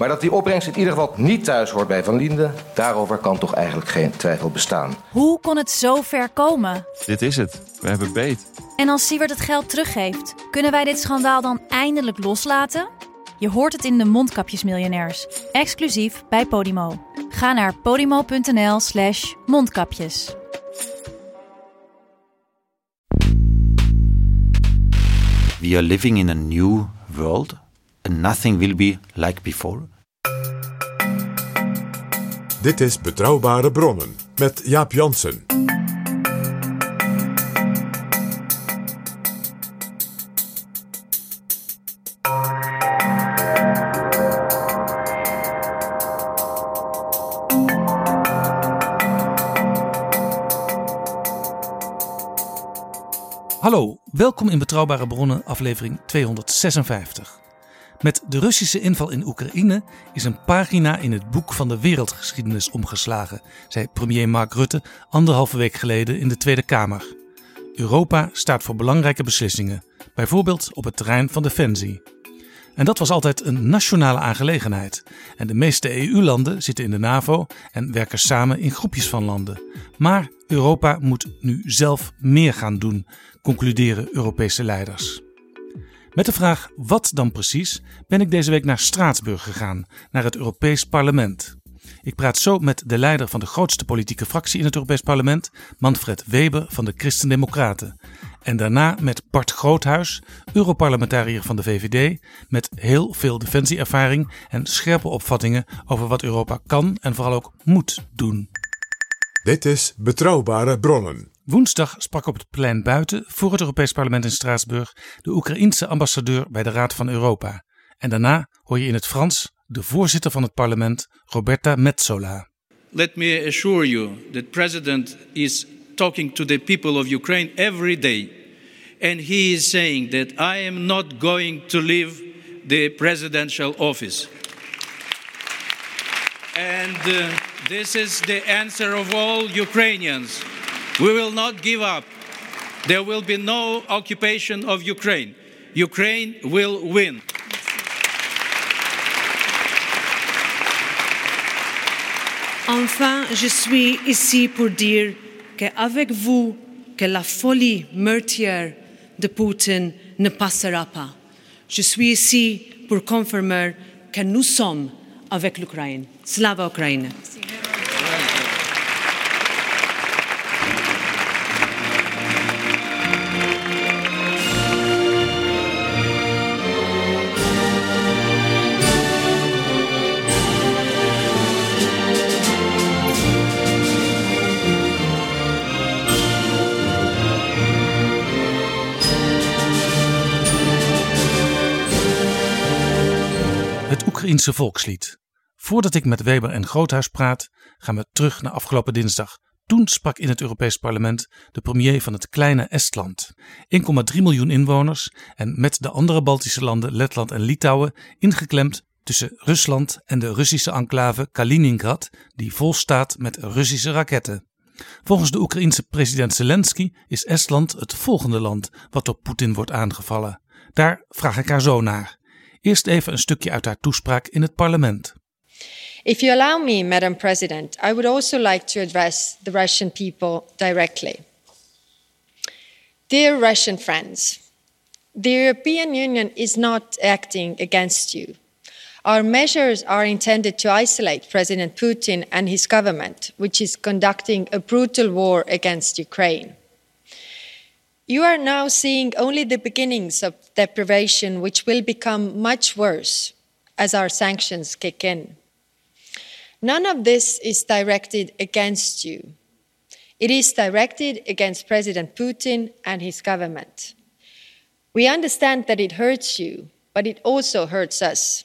Maar dat die opbrengst in ieder geval niet thuis hoort bij Van Liende, daarover kan toch eigenlijk geen twijfel bestaan. Hoe kon het zo ver komen? Dit is het. We hebben beet. En als Siewert het geld teruggeeft, kunnen wij dit schandaal dan eindelijk loslaten? Je hoort het in de Mondkapjesmiljonairs, exclusief bij Podimo. Ga naar podimo.nl/slash mondkapjes. We are living in a new world and nothing will be like before. Dit is Betrouwbare Bronnen met Jaap Jansen. Hallo, welkom in Betrouwbare Bronnen, aflevering 256. Met de Russische inval in Oekraïne is een pagina in het boek van de wereldgeschiedenis omgeslagen, zei premier Mark Rutte anderhalve week geleden in de Tweede Kamer. Europa staat voor belangrijke beslissingen, bijvoorbeeld op het terrein van defensie. En dat was altijd een nationale aangelegenheid. En de meeste EU-landen zitten in de NAVO en werken samen in groepjes van landen. Maar Europa moet nu zelf meer gaan doen, concluderen Europese leiders. Met de vraag wat dan precies ben ik deze week naar Straatsburg gegaan, naar het Europees Parlement. Ik praat zo met de leider van de grootste politieke fractie in het Europees Parlement, Manfred Weber van de Christen-Democraten. En daarna met Bart Groothuis, Europarlementariër van de VVD, met heel veel defensieervaring en scherpe opvattingen over wat Europa kan en vooral ook moet doen. Dit is Betrouwbare Bronnen. Woensdag sprak op het plein buiten voor het Europees Parlement in Straatsburg de Oekraïense ambassadeur bij de Raad van Europa. En daarna hoor je in het Frans de voorzitter van het parlement, Roberta Metsola. Let me assure you that President is talking to the people of Ukraine every day. And he is saying that I am not going to leave the presidential office. And uh, this is the answer of all Ukrainians. We will not give up. There will be no occupation of Ukraine. Ukraine will win. Enfin, je suis ici pour dire qu'avec vous, que la folie meurtrière de Poutine ne passera pas. Je suis ici pour confirmer que nous sommes avec l'Ukraine. Slava Ukraine. Oekraïense volkslied. Voordat ik met Weber en Groothuis praat, gaan we terug naar afgelopen dinsdag. Toen sprak in het Europees Parlement de premier van het kleine Estland. 1,3 miljoen inwoners en met de andere Baltische landen Letland en Litouwen ingeklemd tussen Rusland en de Russische enclave Kaliningrad, die vol staat met Russische raketten. Volgens de Oekraïense president Zelensky is Estland het volgende land wat door Poetin wordt aangevallen. Daar vraag ik haar zo naar. Eerst even een stukje uit haar toespraak in het parlement. If you allow me, Madam President, I would also like to address the Russian people directly. Dear Russian friends, the European Union is not acting against you. Our measures are intended to isolate President Putin and his government, which is conducting a brutal war against Ukraine. You are now seeing only the beginnings of deprivation, which will become much worse as our sanctions kick in. None of this is directed against you. It is directed against President Putin and his government. We understand that it hurts you, but it also hurts us.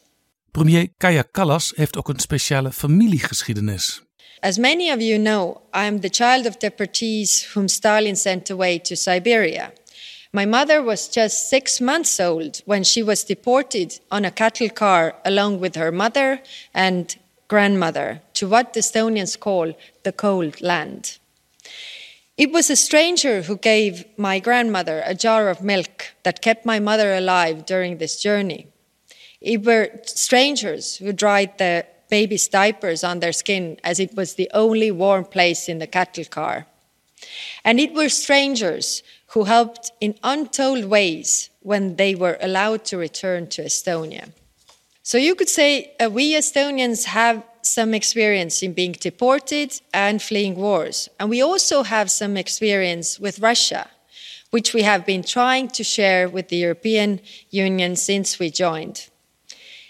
Premier Kaya Kallas heeft ook een speciale familiegeschiedenis. As many of you know, I am the child of deportees whom Stalin sent away to Siberia. My mother was just six months old when she was deported on a cattle car along with her mother and grandmother to what the Estonians call the cold land. It was a stranger who gave my grandmother a jar of milk that kept my mother alive during this journey. It were strangers who dried the baby's diapers on their skin as it was the only warm place in the cattle car. And it were strangers who helped in untold ways when they were allowed to return to Estonia. So you could say uh, we Estonians have some experience in being deported and fleeing wars. And we also have some experience with Russia, which we have been trying to share with the European Union since we joined.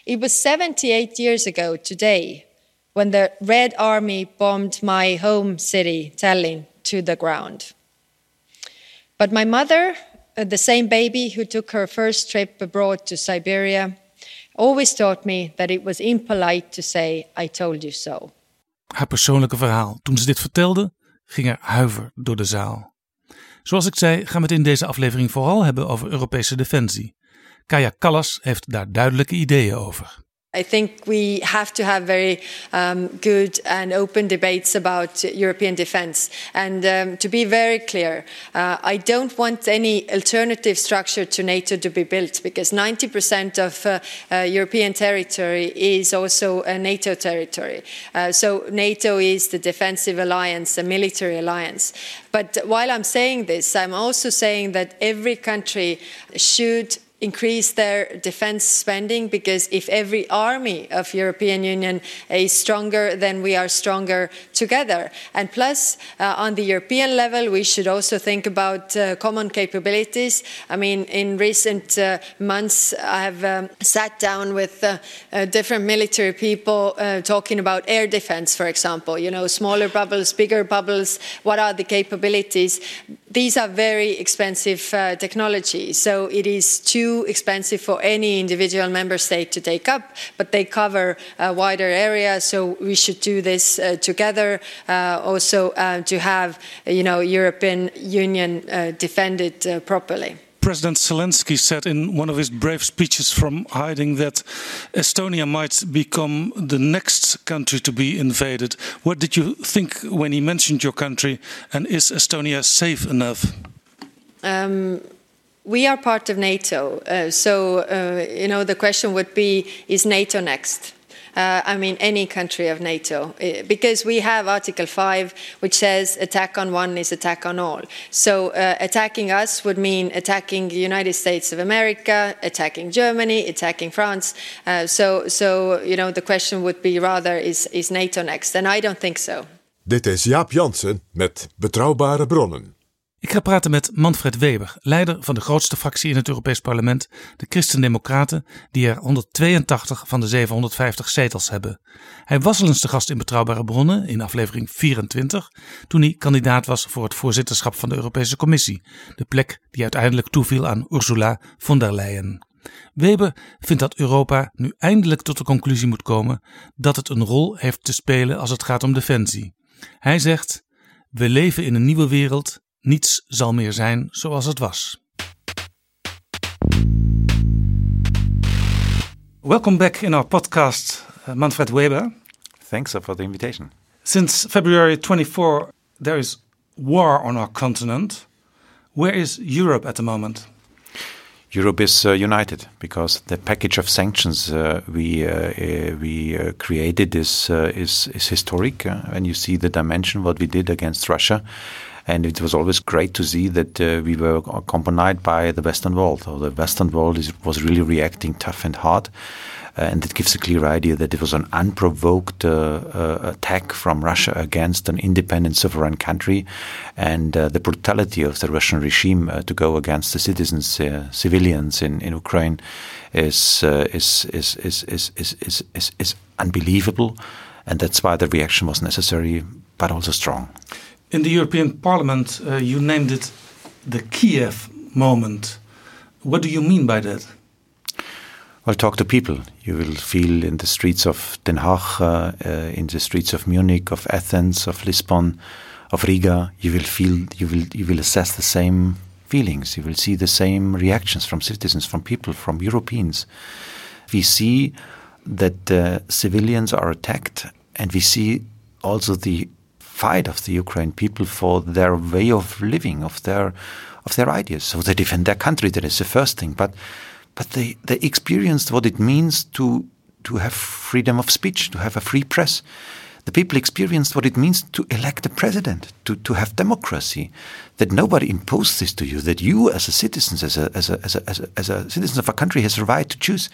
It was 78 years ago today when the Red Army bombed my home city, Tallinn, to the ground. But my mother, uh, the same baby who took her first trip abroad to Siberia, always taught me that it was impolite to say, I told you so. Haar persoonlijke verhaal. Toen ze dit vertelde, ging er huiver door de zaal. Zoals ik zei, gaan we het in deze aflevering vooral hebben over Europese defensie. Kaya Kallas heeft daar duidelijke ideeën over. I think we have to have very um, good and open debates about European defence. And um, to be very clear, uh, I don't want any alternative structure to NATO to be built because 90% of uh, uh, European territory is also a NATO territory. Uh, so NATO is the defensive alliance, a military alliance. But while I'm saying this, I'm also saying that every country should increase their defense spending because if every army of European Union is stronger, then we are stronger together. And plus, uh, on the European level, we should also think about uh, common capabilities. I mean, in recent uh, months, I have um, sat down with uh, uh, different military people uh, talking about air defense, for example. You know, smaller bubbles, bigger bubbles. What are the capabilities? These are very expensive technologies, so it is too expensive for any individual member state to take up, but they cover a wider area, so we should do this uh, together. Uh, also, uh, to have you know European Union uh, defended uh, properly. President Zelensky said in one of his brave speeches from hiding that Estonia might become the next country to be invaded. What did you think when he mentioned your country, and is Estonia safe enough? Um, we are part of NATO, uh, so uh, you know the question would be: Is NATO next? Uh, I mean, any country of NATO, uh, because we have Article 5, which says attack on one is attack on all. So, uh, attacking us would mean attacking the United States of America, attacking Germany, attacking France. Uh, so, so, you know, the question would be rather is, is NATO next? And I don't think so. Dit is Jaap Jansen met Betrouwbare Bronnen. Ik ga praten met Manfred Weber, leider van de grootste fractie in het Europees Parlement, de Christen-Democraten, die er 182 van de 750 zetels hebben. Hij was al eens de gast in Betrouwbare Bronnen in aflevering 24, toen hij kandidaat was voor het voorzitterschap van de Europese Commissie, de plek die uiteindelijk toeviel aan Ursula von der Leyen. Weber vindt dat Europa nu eindelijk tot de conclusie moet komen dat het een rol heeft te spelen als het gaat om defensie. Hij zegt: We leven in een nieuwe wereld niets zal meer zijn zoals het was. Welcome back in our podcast, uh, Manfred Weber. Thanks for the invitation. Since February 24, there is war on our continent. Where is Europe at the moment? Europe is uh, united because the package of sanctions uh, we uh, uh we uh, created is uh, is is historic. and you see the dimension what we did against Russia, and it was always great to see that uh, we were accompanied by the Western world. So the Western world is, was really reacting tough and hard. Uh, and it gives a clear idea that it was an unprovoked uh, uh, attack from Russia against an independent sovereign country, and uh, the brutality of the Russian regime to go against the citizens, civilians in, in Ukraine, is, is, is, is, is, is, is, is unbelievable, and that's why the reaction was necessary, but also strong. In the European Parliament, uh, you named it the Kiev moment. What do you mean by that? Well, talk to people. You will feel in the streets of Den Haag, uh, uh, in the streets of Munich, of Athens, of Lisbon, of Riga. You will feel, you will, you will assess the same feelings. You will see the same reactions from citizens, from people, from Europeans. We see that uh, civilians are attacked, and we see also the fight of the Ukraine people for their way of living, of their of their ideas. So they defend their country. That is the first thing, but but they they experienced what it means to to have freedom of speech, to have a free press. The people experienced what it means to elect a president, to, to have democracy, that nobody imposed this to you, that you as a citizen, as a, as a, as a, as a, as a citizen of a country has a right to choose.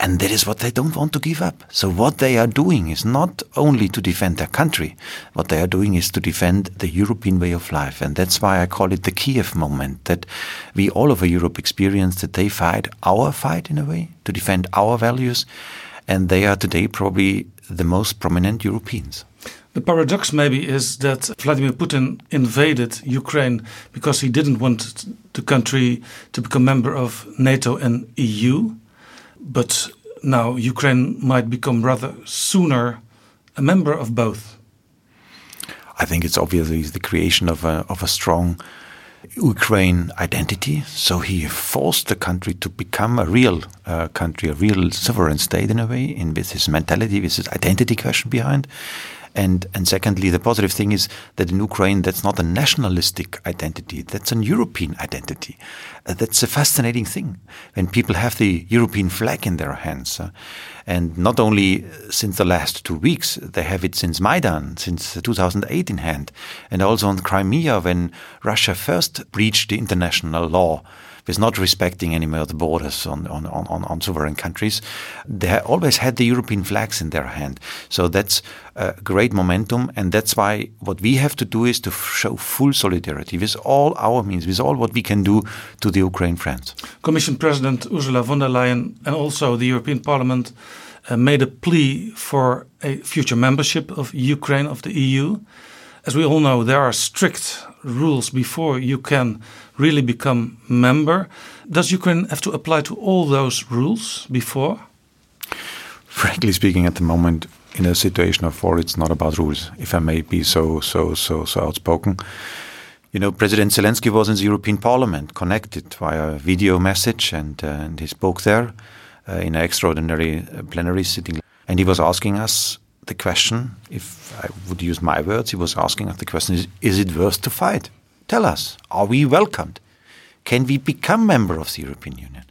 And that is what they don't want to give up. So what they are doing is not only to defend their country, what they are doing is to defend the European way of life. And that's why I call it the Kiev moment, that we all over Europe experience that they fight our fight in a way, to defend our values. And they are today probably the most prominent Europeans. The paradox maybe is that Vladimir Putin invaded Ukraine because he didn't want the country to become member of NATO and EU but now Ukraine might become rather sooner a member of both. I think it's obviously the creation of a, of a strong Ukraine identity. So he forced the country to become a real uh, country, a real sovereign state in a way, in with his mentality, with his identity question behind. And, and secondly, the positive thing is that in Ukraine, that's not a nationalistic identity, that's an European identity. Uh, that's a fascinating thing when people have the European flag in their hands. Uh, and not only since the last two weeks, they have it since Maidan, since 2008 in hand, and also on Crimea when Russia first breached the international law with not respecting any more the borders on, on, on, on sovereign countries. They always had the European flags in their hand. So that's a great momentum. And that's why what we have to do is to show full solidarity with all our means, with all what we can do to the Ukraine friends. Commission President Ursula von der Leyen and also the European Parliament uh, made a plea for a future membership of Ukraine of the EU. As we all know, there are strict rules before you can really become member. Does Ukraine have to apply to all those rules before? Frankly speaking, at the moment, in a situation of war, it's not about rules. If I may be so so so so outspoken, you know, President Zelensky was in the European Parliament, connected via video message, and uh, and he spoke there uh, in an extraordinary uh, plenary sitting, and he was asking us the question. If I would use my words, he was asking us the question: Is, is it worth to fight? Tell us, are we welcomed? Can we become member of the European Union?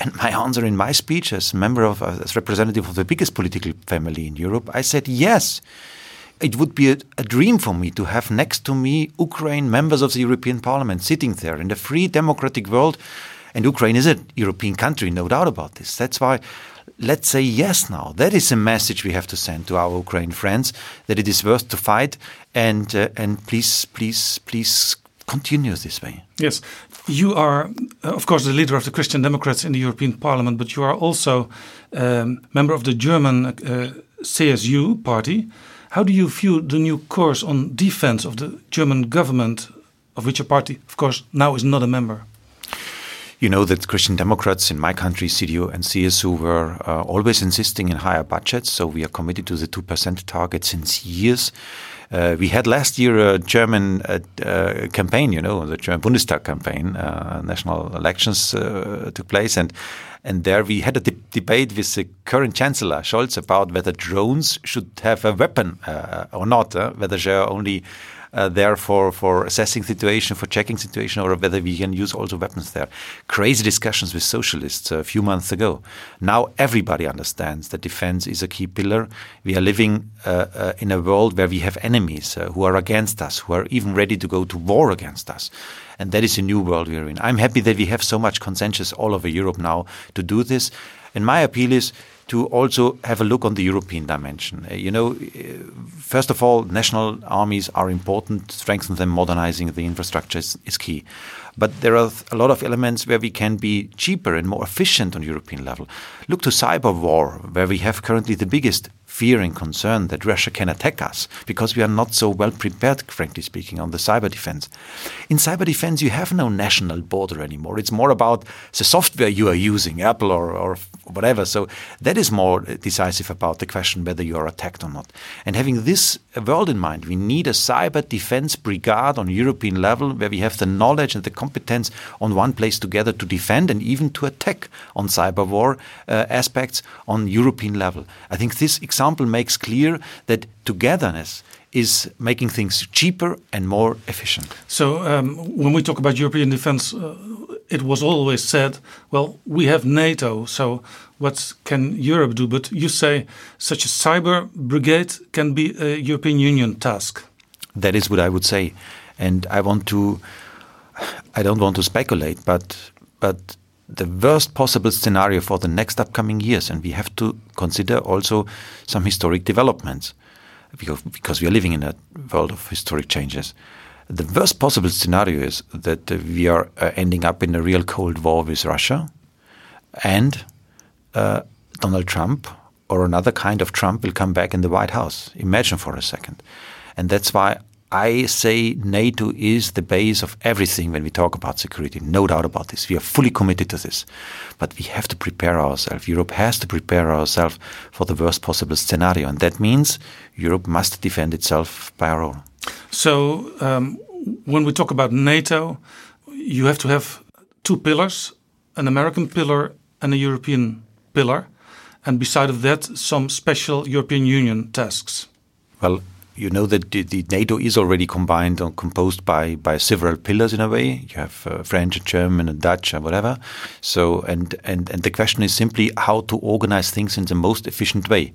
And my answer in my speech, as member of, as representative of the biggest political family in Europe, I said yes. It would be a, a, dream for me to have next to me Ukraine members of the European Parliament sitting there in a free democratic world. And Ukraine is a European country, no doubt about this. That's why let's say yes now. That is a message we have to send to our Ukraine friends that it is worth to fight. And uh, and please, please, please continue this way. Yes, you are, uh, of course, the leader of the Christian Democrats in the European Parliament, but you are also um, member of the German uh, CSU party. How do you view the new course on defense of the German government, of which your party, of course, now is not a member? You know that Christian Democrats in my country, CDU and CSU, were uh, always insisting in higher budgets. So we are committed to the 2% target since years. Uh, we had last year a German uh, uh, campaign, you know, the German Bundestag campaign, uh, national elections uh, took place, and and there we had a de debate with the current Chancellor Scholz about whether drones should have a weapon uh, or not, whether they are only uh, there for, for assessing situation, for checking situation, or whether we can use also weapons there. Crazy discussions with socialists a few months ago. Now everybody understands that defense is a key pillar. We are living uh, uh, in a world where we have enemies uh, who are against us, who are even ready to go to war against us. And that is a new world we're in. I'm happy that we have so much consensus all over Europe now to do this. And my appeal is to also have a look on the European dimension. Uh, you know, uh, first of all, national armies are important. Strengthen them, modernizing the infrastructure is, is, key. But there are a lot of elements where we can be cheaper and more efficient on European level. Look to cyber war, where we have currently the biggest fear and concern that Russia can attack us because we are not so well prepared, frankly speaking, on the cyber defense. In cyber defense, you have no national border anymore. It's more about the software you are using, Apple or, or whatever. So that is more decisive about the question whether you are attacked or not. And having this world in mind, we need a cyber defense brigade on European level where we have the knowledge and the competence on one place together to defend and even to attack on cyber war uh, aspects on European level. I think this example makes clear that togetherness is making things cheaper and more efficient. So, um, when we talk about European defense, uh, it was always said, well, we have NATO, so what can Europe do? But you say such a cyber brigade can be a European Union task. That is what I would say. And I want to, I don't want to speculate, but, but the worst possible scenario for the next upcoming years, and we have to consider also some historic developments because, we are living in a world of historic changes. The worst possible scenario is that uh, we are uh, ending up in a real Cold War with Russia, and uh, Donald Trump or another kind of Trump will come back in the White House. Imagine for a second. And that's why I say NATO is the base of everything when we talk about security. No doubt about this. We are fully committed to this. But we have to prepare ourselves. Europe has to prepare ourselves for the worst possible scenario. And that means Europe must defend itself by our own. So, um, when we talk about NATO, you have to have two pillars an American pillar and a European pillar. And beside of that, some special European Union tasks. Well, you know that the, NATO is already combined or composed by by several pillars in a way. You have uh, French, and German, and Dutch, and whatever. So, and and and the question is simply how to organize things in the most efficient way.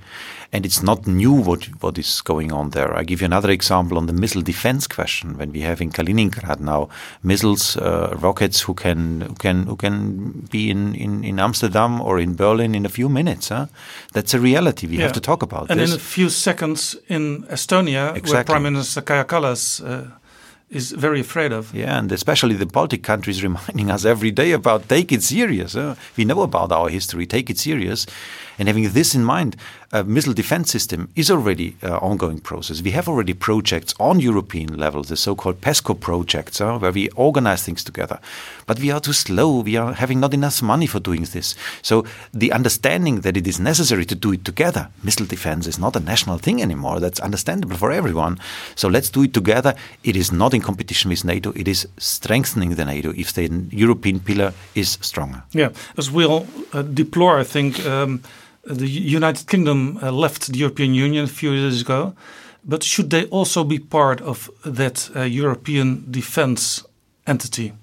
And it's not new what what is going on there. I give you another example on the missile defense question. When we have in Kaliningrad now missiles, uh, rockets who can who can who can be in, in, in Amsterdam or in Berlin in a few minutes. Huh? That's a reality. We Yeah. have to talk about And this. in a few seconds in Estonia, where Exactly. Prime Minister Kaja Kallas uh, is very afraid of. Yeah, and especially the Baltic countries reminding us every day about take it serious. huh? We know about our history, take it serious. And having this in mind, a missile defense system is already an ongoing process. We have already projects on European level, the so-called PESCO projects, huh, where we organize things together. But we are too slow. We are having not enough money for doing this. So the understanding that it is necessary to do it together, missile defense is not a national thing anymore. That's understandable for everyone. So let's do it together. It is not in competition with NATO. It is strengthening the NATO if the European pillar is stronger. Yeah, as we all uh, deplore, I think um, the United Kingdom uh, left the European Union a few years ago. But should they also be part of that uh, European defense entity?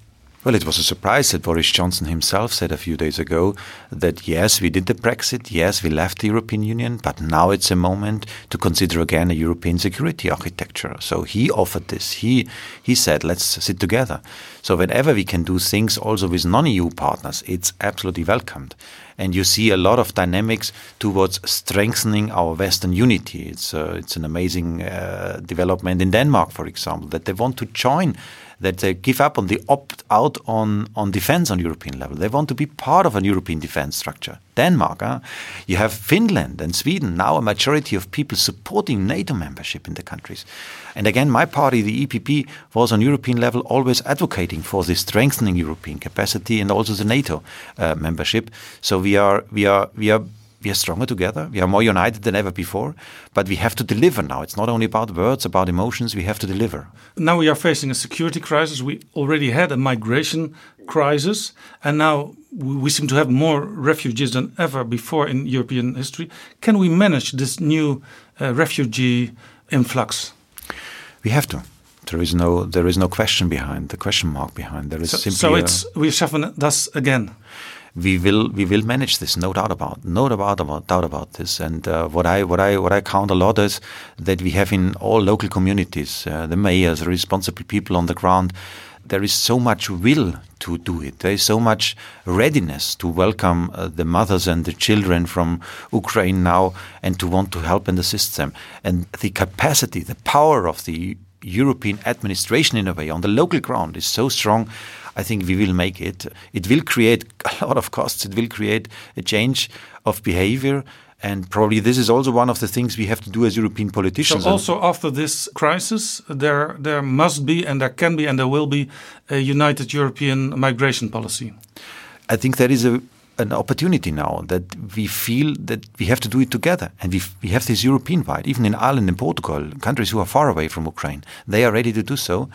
Well, it was a surprise that Boris Johnson himself said a few days ago that yes, we did the Brexit, yes, we left the European Union, but now it's a moment to consider again a European security architecture. So he offered this. He he said, let's sit together. So whenever we can do things also with non-EU partners, it's absolutely welcomed. And you see a lot of dynamics towards strengthening our Western unity. It's uh, it's an amazing uh, development in Denmark, for example, that they want to join that they give up on the opt out on, on defense on European level. They want to be part of a European defense structure. Denmark, huh? you have Finland and Sweden, now a majority of people supporting NATO membership in the countries. And again, my party, the EPP, was on European level always advocating for this strengthening European capacity and also the NATO uh, membership. So we are, we are, we are we are stronger together. We are more united than ever before. But we have to deliver now. It's not only about words, about emotions. We have to deliver. Now we are facing a security crisis. We already had a migration crisis, and now we seem to have more refugees than ever before in European history. Can we manage this new uh, refugee influx? We have to. There is no there is no question behind the question mark behind. There is So, simply so it's we schaffen das again. We will we will manage this, no doubt about no doubt about doubt about this. And uh, what I what I what I count a lot is that we have in all local communities, uh, the mayors, the responsible people on the ground. There is so much will to do it. There is so much readiness to welcome uh, the mothers and the children from Ukraine now, and to want to help and assist them. And the capacity, the power of the European administration in a way on the local ground is so strong. I think we will make it. It will create a lot of costs. It will create a change of behavior. And probably this is also one of the things we have to do as European politicians. So also after this crisis, there there must be and there can be and there will be a united European migration policy. I think there is a an opportunity now that we feel that we have to do it together. And we, we have this European wide, even in Ireland and Portugal, countries who are far away from Ukraine, they are ready to do so.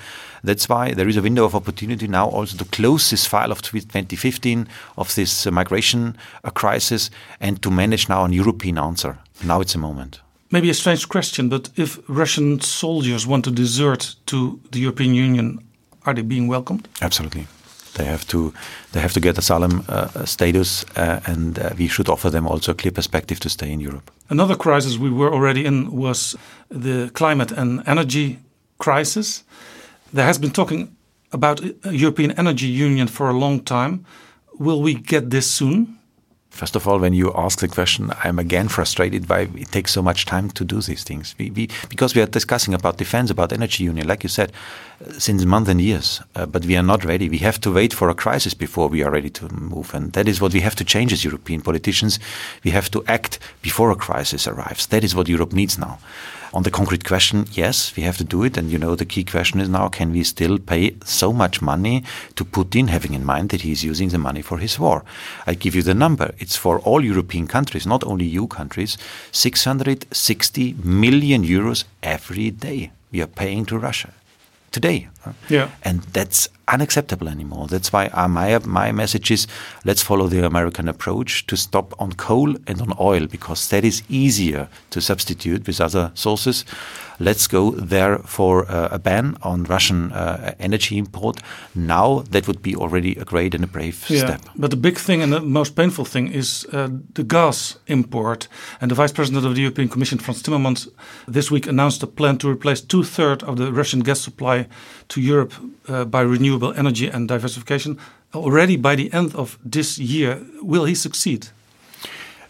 That's why there is a window of opportunity now also to close this file of 2015 of this uh, migration uh, crisis and to manage now an European answer. Now it's a moment. Maybe a strange question, but if Russian soldiers want to desert to the European Union, are they being welcomed? Absolutely. They have to they have to get asylum uh, status, uh, and uh, we should offer them also a clear perspective to stay in Europe. Another crisis we were already in was the climate and energy crisis. There has been talking about a European Energy Union for a long time. Will we get this soon? First of all, when you ask the question, I'm again frustrated why it takes so much time to do these things. We, we, because we are discussing about defense, about energy union, like you said, since months and years, uh, but we are not ready. We have to wait for a crisis before we are ready to move, and that is what we have to change as European politicians. We have to act before a crisis arrives. That is what Europe needs now. On the concrete question, yes, we have to do it. And you know, the key question is now can we still pay so much money to Putin, having in mind that he's using the money for his war? I give you the number. It's for all European countries, not only EU countries, 660 million euros every day we are paying to Russia today. Yeah. And that's unacceptable anymore. That's why uh, my, my message is let's follow the American approach to stop on coal and on oil because that is easier to substitute with other sources. Let's go there for uh, a ban on Russian uh, energy import. Now that would be already a great and a brave yeah, step. But the big thing and the most painful thing is uh, the gas import. And the Vice President of the European Commission, Frans Timmermans, this week announced a plan to replace two thirds of the Russian gas supply to Europe uh, by renewable energy and diversification already by the end of this year. Will he succeed?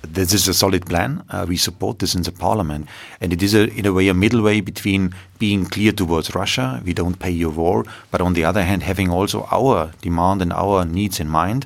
This is a solid plan. Uh, we support this in the parliament. And it is, a, in a way, a middle way between being clear towards Russia, we don't pay your war, but on the other hand, having also our demand and our needs in mind.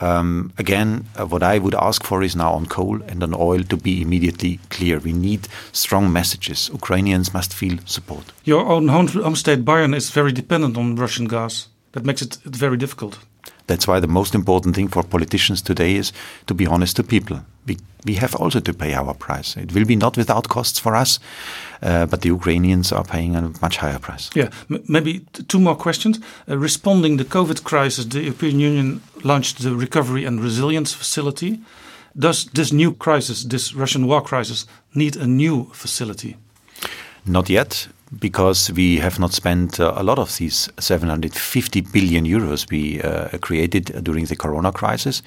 Um, again, uh, what I would ask for is now on coal and on oil to be immediately clear. We need strong messages. Ukrainians must feel support. Your own home, home state, Bayern, is very dependent on Russian gas. That makes it very difficult. That's why the most important thing for politicians today is to be honest to people. We, we have also to pay our price. It will be not without costs for us, uh, but the Ukrainians are paying a much higher price. Yeah, M maybe two more questions. Uh, responding the COVID crisis, the European Union launched the Recovery and Resilience Facility. Does this new crisis, this Russian war crisis, need a new facility? Not yet because we have not spent uh, a lot of these 750 billion euros we uh, created during the corona crisis.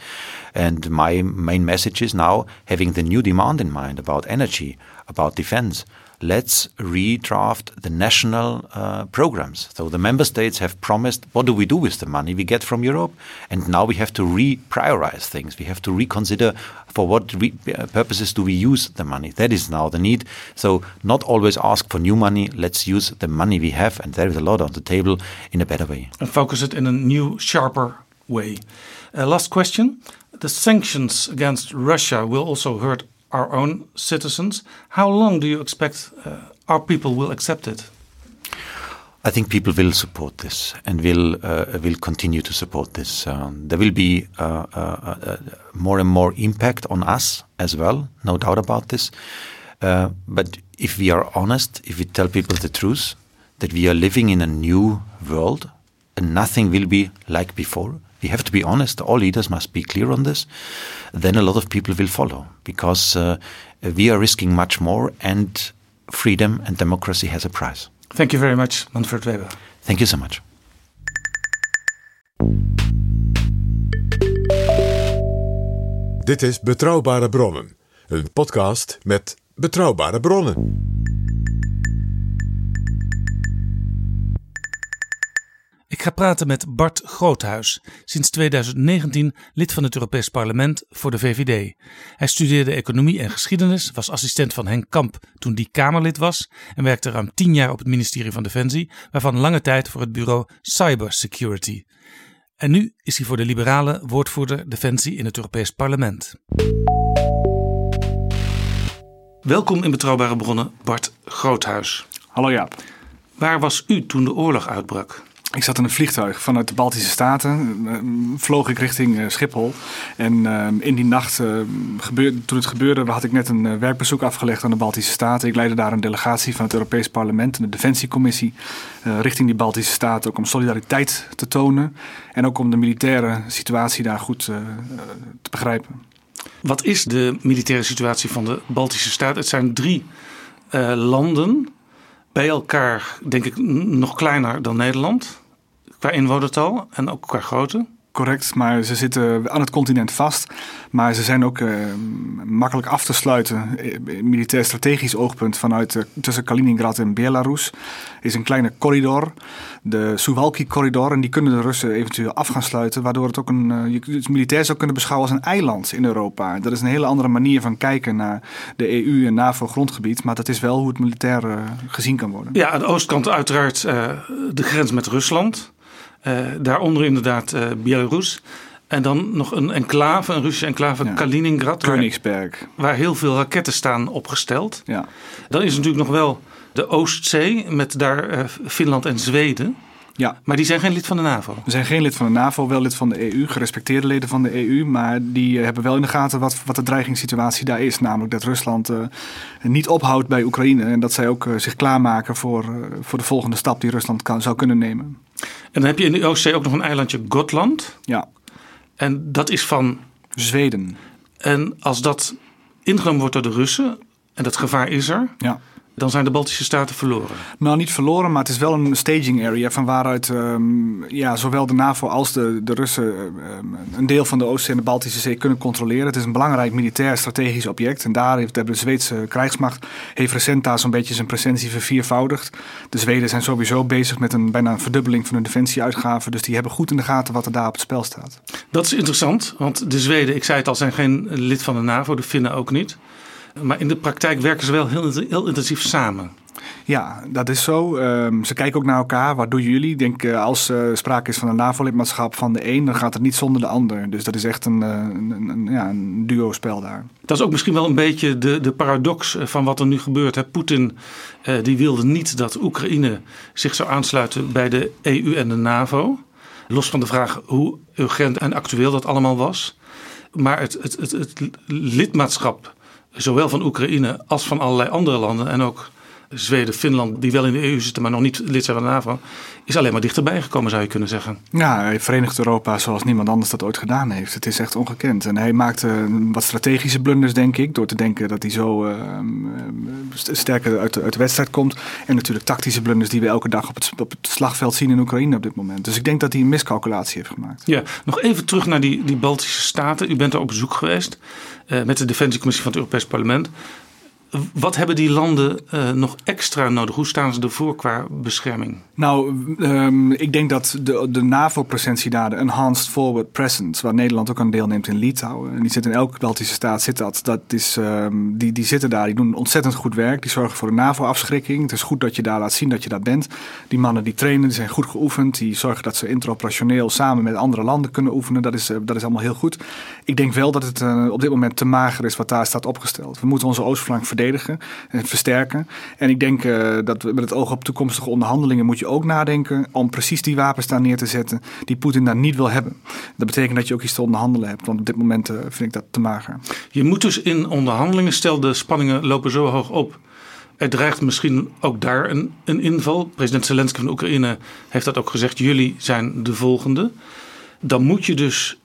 And my main message is now having the new demand in mind about energy, about defense, let's redraft the national uh, programs. So the member states have promised what do we do with the money we get from Europe? And now we have to re-prioritize things. We have to reconsider for what uh, purposes do we use the money. That is now the need. So not always ask for new money. Let's use the money we have, and there is a lot on the table in a better way. And focus it in a new, sharper way. Uh, last question. The sanctions against Russia will also hurt our own citizens. How long do you expect uh, our people will accept it? I think people will support this and will uh, will continue to support this. Um, there will be uh, uh, uh more and more impact on us as well, no doubt about this. Uh, but if we are honest, if we tell people the truth, that we are living in a new world and nothing will be like before, we have to be honest. All leaders must be clear on this. Then a lot of people will follow because uh, we are risking much more, and freedom and democracy has a price. Thank you very much, Manfred Weber. Thank you so much. Dit is Betrouwbare Bronnen, een podcast met betrouwbare bronnen. Ga praten met Bart Groothuis, sinds 2019 lid van het Europees Parlement voor de VVD. Hij studeerde economie en geschiedenis, was assistent van Henk Kamp toen die Kamerlid was en werkte ruim 10 jaar op het ministerie van Defensie, waarvan lange tijd voor het bureau Cybersecurity. En nu is hij voor de liberale woordvoerder Defensie in het Europees Parlement. Welkom in Betrouwbare Bronnen, Bart Groothuis. Hallo Jaap. Waar was u toen de oorlog uitbrak? Ik zat in een vliegtuig vanuit de Baltische Staten. Uh, vloog ik richting uh, Schiphol. En uh, in die nacht, gebeurde, toen het gebeurde, had ik net een werkbezoek afgelegd aan de Baltische Staten. Ik leidde daar een delegatie van het Europees Parlement en de Defensiecommissie richting die Baltische Staten. Ook om solidariteit te tonen en ook om de militaire situatie daar goed te begrijpen. Wat is de militaire situatie van de Baltische Staten? Het zijn drie landen bij elkaar, denk ik, nog kleiner dan Nederland qua inwonertal en ook qua grootte? Correct, maar ze zitten aan het continent vast. Maar ze zijn ook uh, makkelijk af te sluiten. Eh, militair strategisch oogpunt vanuit uh, tussen Kaliningrad en Belarus is een kleine corridor, de Suwalki-corridor. En die kunnen de Russen eventueel af gaan sluiten, waardoor het ook een, uh, je het militair zou kunnen beschouwen als een eiland in Europa. Dat is een hele andere manier van kijken naar de EU en NAVO-grondgebied. Maar dat is wel hoe het militair gezien kan worden. Ja, aan de oostkant uiteraard de grens met Rusland. Uh, daaronder inderdaad uh, Belarus. En dan nog een enclave, een Russische enclave, ja. Kaliningrad. Königsberg. Waar, waar, heel veel raketten staan opgesteld. Ja. Dan is natuurlijk nog wel de Oostzee met daar uh, Finland en Zweden. Ja. Maar die zijn geen lid van de NAVO? We zijn geen lid van de NAVO, wel lid van de EU, gerespecteerde leden van de EU. Maar die hebben wel in de gaten wat, wat de dreigingssituatie daar is. Namelijk dat Rusland uh, niet ophoudt bij Oekraïne. En dat zij ook uh, zich klaarmaken voor, uh, voor de volgende stap die Rusland kan, zou kunnen nemen. En dan heb je in de Oostzee ook nog een eilandje Gotland. Ja. En dat is van... Zweden. En als dat ingenomen wordt door de Russen, en dat gevaar is er... Ja dan zijn de Baltische Staten verloren. Nou, niet verloren, maar het is wel een staging area van waaruit um, ja, zowel de NAVO als de, de Russen um, een deel van de Oostzee en de Baltische Zee kunnen controleren. Het is een belangrijk militair strategisch object. En daar heeft de Zweedse krijgsmacht heeft recent daar zo'n beetje zijn presentie verviervoudigd. De Zweden zijn sowieso bezig met een bijna een verdubbeling van hun defensieuitgaven. Dus die hebben goed in de gaten wat er daar op het spel staat. Dat is interessant, want de Zweden, ik zei het al, zijn geen lid van de NAVO, de Finnen ook niet. Maar in de praktijk werken ze wel heel, heel intensief samen. Ja, dat is zo. Um, ze kijken ook naar elkaar. Wat doen jullie? Ik denk uh, als uh, sprake is van een NAVO-lidmaatschap van de een, dan gaat het niet zonder de ander. Dus dat is echt een, een, een, ja, een duo-spel daar. Dat is ook misschien wel een beetje de, de paradox van wat er nu gebeurt. Poetin die wilde niet dat Oekraïne zich zou aansluiten bij de EU en de NAVO. Los van de vraag hoe urgent en actueel dat allemaal was. Maar het, het, het, het lidmaatschap zowel van Oekraïne als van allerlei andere landen en ook Zweden, Finland, die wel in de EU zitten, maar nog niet lid zijn van de NAVO, is alleen maar dichterbij gekomen, zou je kunnen zeggen. Ja, Verenigd Europa zoals niemand anders dat ooit gedaan heeft. Het is echt ongekend. En hij maakte wat strategische blunders, denk ik, door te denken dat hij zo uh, sterker uit de, uit de wedstrijd komt. En natuurlijk tactische blunders die we elke dag op het, op het slagveld zien in Oekraïne op dit moment. Dus ik denk dat hij een miscalculatie heeft gemaakt. Ja, nog even terug naar die, die Baltische Staten. U bent er op bezoek geweest uh, met de Defensiecommissie van het Europees Parlement. Wat hebben die landen uh, nog extra nodig? Hoe staan ze ervoor qua bescherming? Nou, um, ik denk dat de, de NAVO-presentie daar, de Enhanced Forward Presence, waar Nederland ook aan deelneemt in Litouwen, en die zit in elke Baltische staat, zit dat. dat is, um, die, die zitten daar, die doen ontzettend goed werk. Die zorgen voor een NAVO-afschrikking. Het is goed dat je daar laat zien dat je daar bent. Die mannen die trainen, die zijn goed geoefend. Die zorgen dat ze interoperationeel samen met andere landen kunnen oefenen. Dat is, uh, dat is allemaal heel goed. Ik denk wel dat het uh, op dit moment te mager is wat daar staat opgesteld. We moeten onze oostflank verdedigen en versterken. En ik denk uh, dat met het oog op toekomstige onderhandelingen moet je ook nadenken om precies die wapens daar neer te zetten die Poetin daar niet wil hebben. Dat betekent dat je ook iets te onderhandelen hebt, want op dit moment uh, vind ik dat te mager. Je moet dus in onderhandelingen, stel de spanningen lopen zo hoog op. Er dreigt misschien ook daar een, een inval. President Zelensky van Oekraïne heeft dat ook gezegd. Jullie zijn de volgende. Dan moet je dus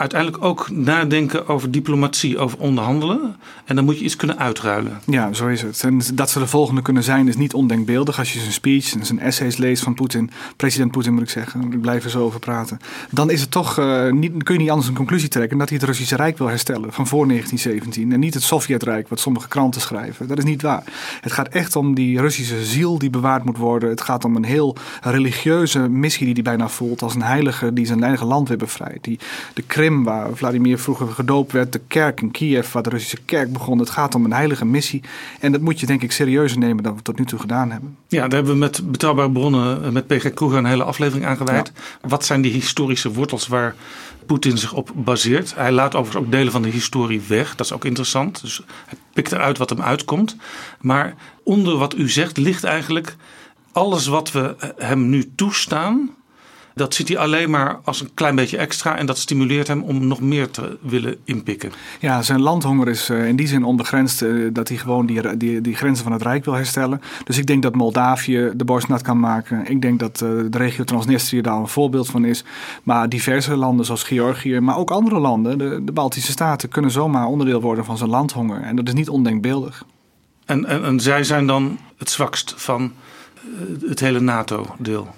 uiteindelijk ook nadenken over diplomatie, over onderhandelen. En dan moet je iets kunnen uitruilen. Ja, zo is het. En dat ze de volgende kunnen zijn is niet ondenkbeeldig. Als je zijn speech en zijn essays leest van Poetin, president Poetin moet ik zeggen, ik blijf er zo over praten. Dan is het toch, uh, niet, kun je niet anders een conclusie trekken dat hij het Russische Rijk wil herstellen van voor 1917. En niet het Sovjetrijk, wat sommige kranten schrijven. Dat is niet waar. Het gaat echt om die Russische ziel die bewaard moet worden. Het gaat om een heel religieuze missie die hij bijna voelt als een heilige die zijn eigen land weer bevrijdt. Die de Krim Krim, waar Vladimir vroeger gedoopt werd, de kerk in Kiev, waar de Russische kerk begon. Het gaat om een heilige missie. En dat moet je denk ik serieuzer nemen dan we tot nu toe gedaan hebben. Ja, daar hebben we met betrouwbare bronnen, eh, met PG Kroeger, een hele aflevering aan gewijd. Wat zijn die historische wortels waar Poetin zich op baseert? Hij laat overigens ook delen van de historie weg. Dat is ook interessant. Dus hij pikt eruit wat hem uitkomt. Maar onder wat u zegt ligt eigenlijk alles wat we hem nu toestaan dat ziet hij alleen maar als een klein beetje extra. En dat stimuleert hem om nog meer te willen inpikken. Ja, zijn landhonger is eh, in die zin onbegrensd. Eh, dat hij gewoon die, die, die grenzen van het Rijk wil herstellen. Dus ik denk dat Moldavië de borst nat kan maken. Ik denk dat eh, de regio Transnistrië daar een voorbeeld van is. Maar diverse landen zoals Georgië, maar ook andere landen, de, de Baltische Staten, kunnen zomaar onderdeel worden van zijn landhonger. En dat is niet ondenkbeeldig. En, en, en zij zijn dan het zwakst van het hele NATO-deel?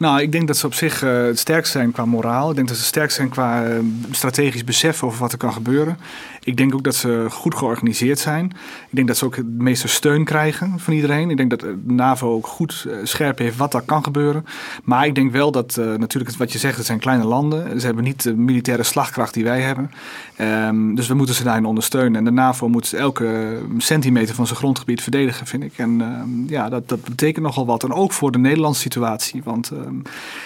Nou, ik denk dat ze op zich uh, het sterkst zijn qua moraal. Ik denk dat ze sterk zijn qua uh, strategisch besef over wat er kan gebeuren. Ik denk ook dat ze goed georganiseerd zijn. Ik denk dat ze ook het meeste steun krijgen van iedereen. Ik denk dat de NAVO ook goed scherp heeft wat er kan gebeuren. Maar ik denk wel dat natuurlijk wat je zegt, het zijn kleine landen. Ze hebben niet de militaire slagkracht die wij hebben. Um, dus we moeten ze daarin ondersteunen. En de NAVO moet elke centimeter van zijn grondgebied verdedigen, vind ik. En ehm, ja, dat, dat betekent nogal wat. En ook voor de Nederlandse situatie. Want Ehm,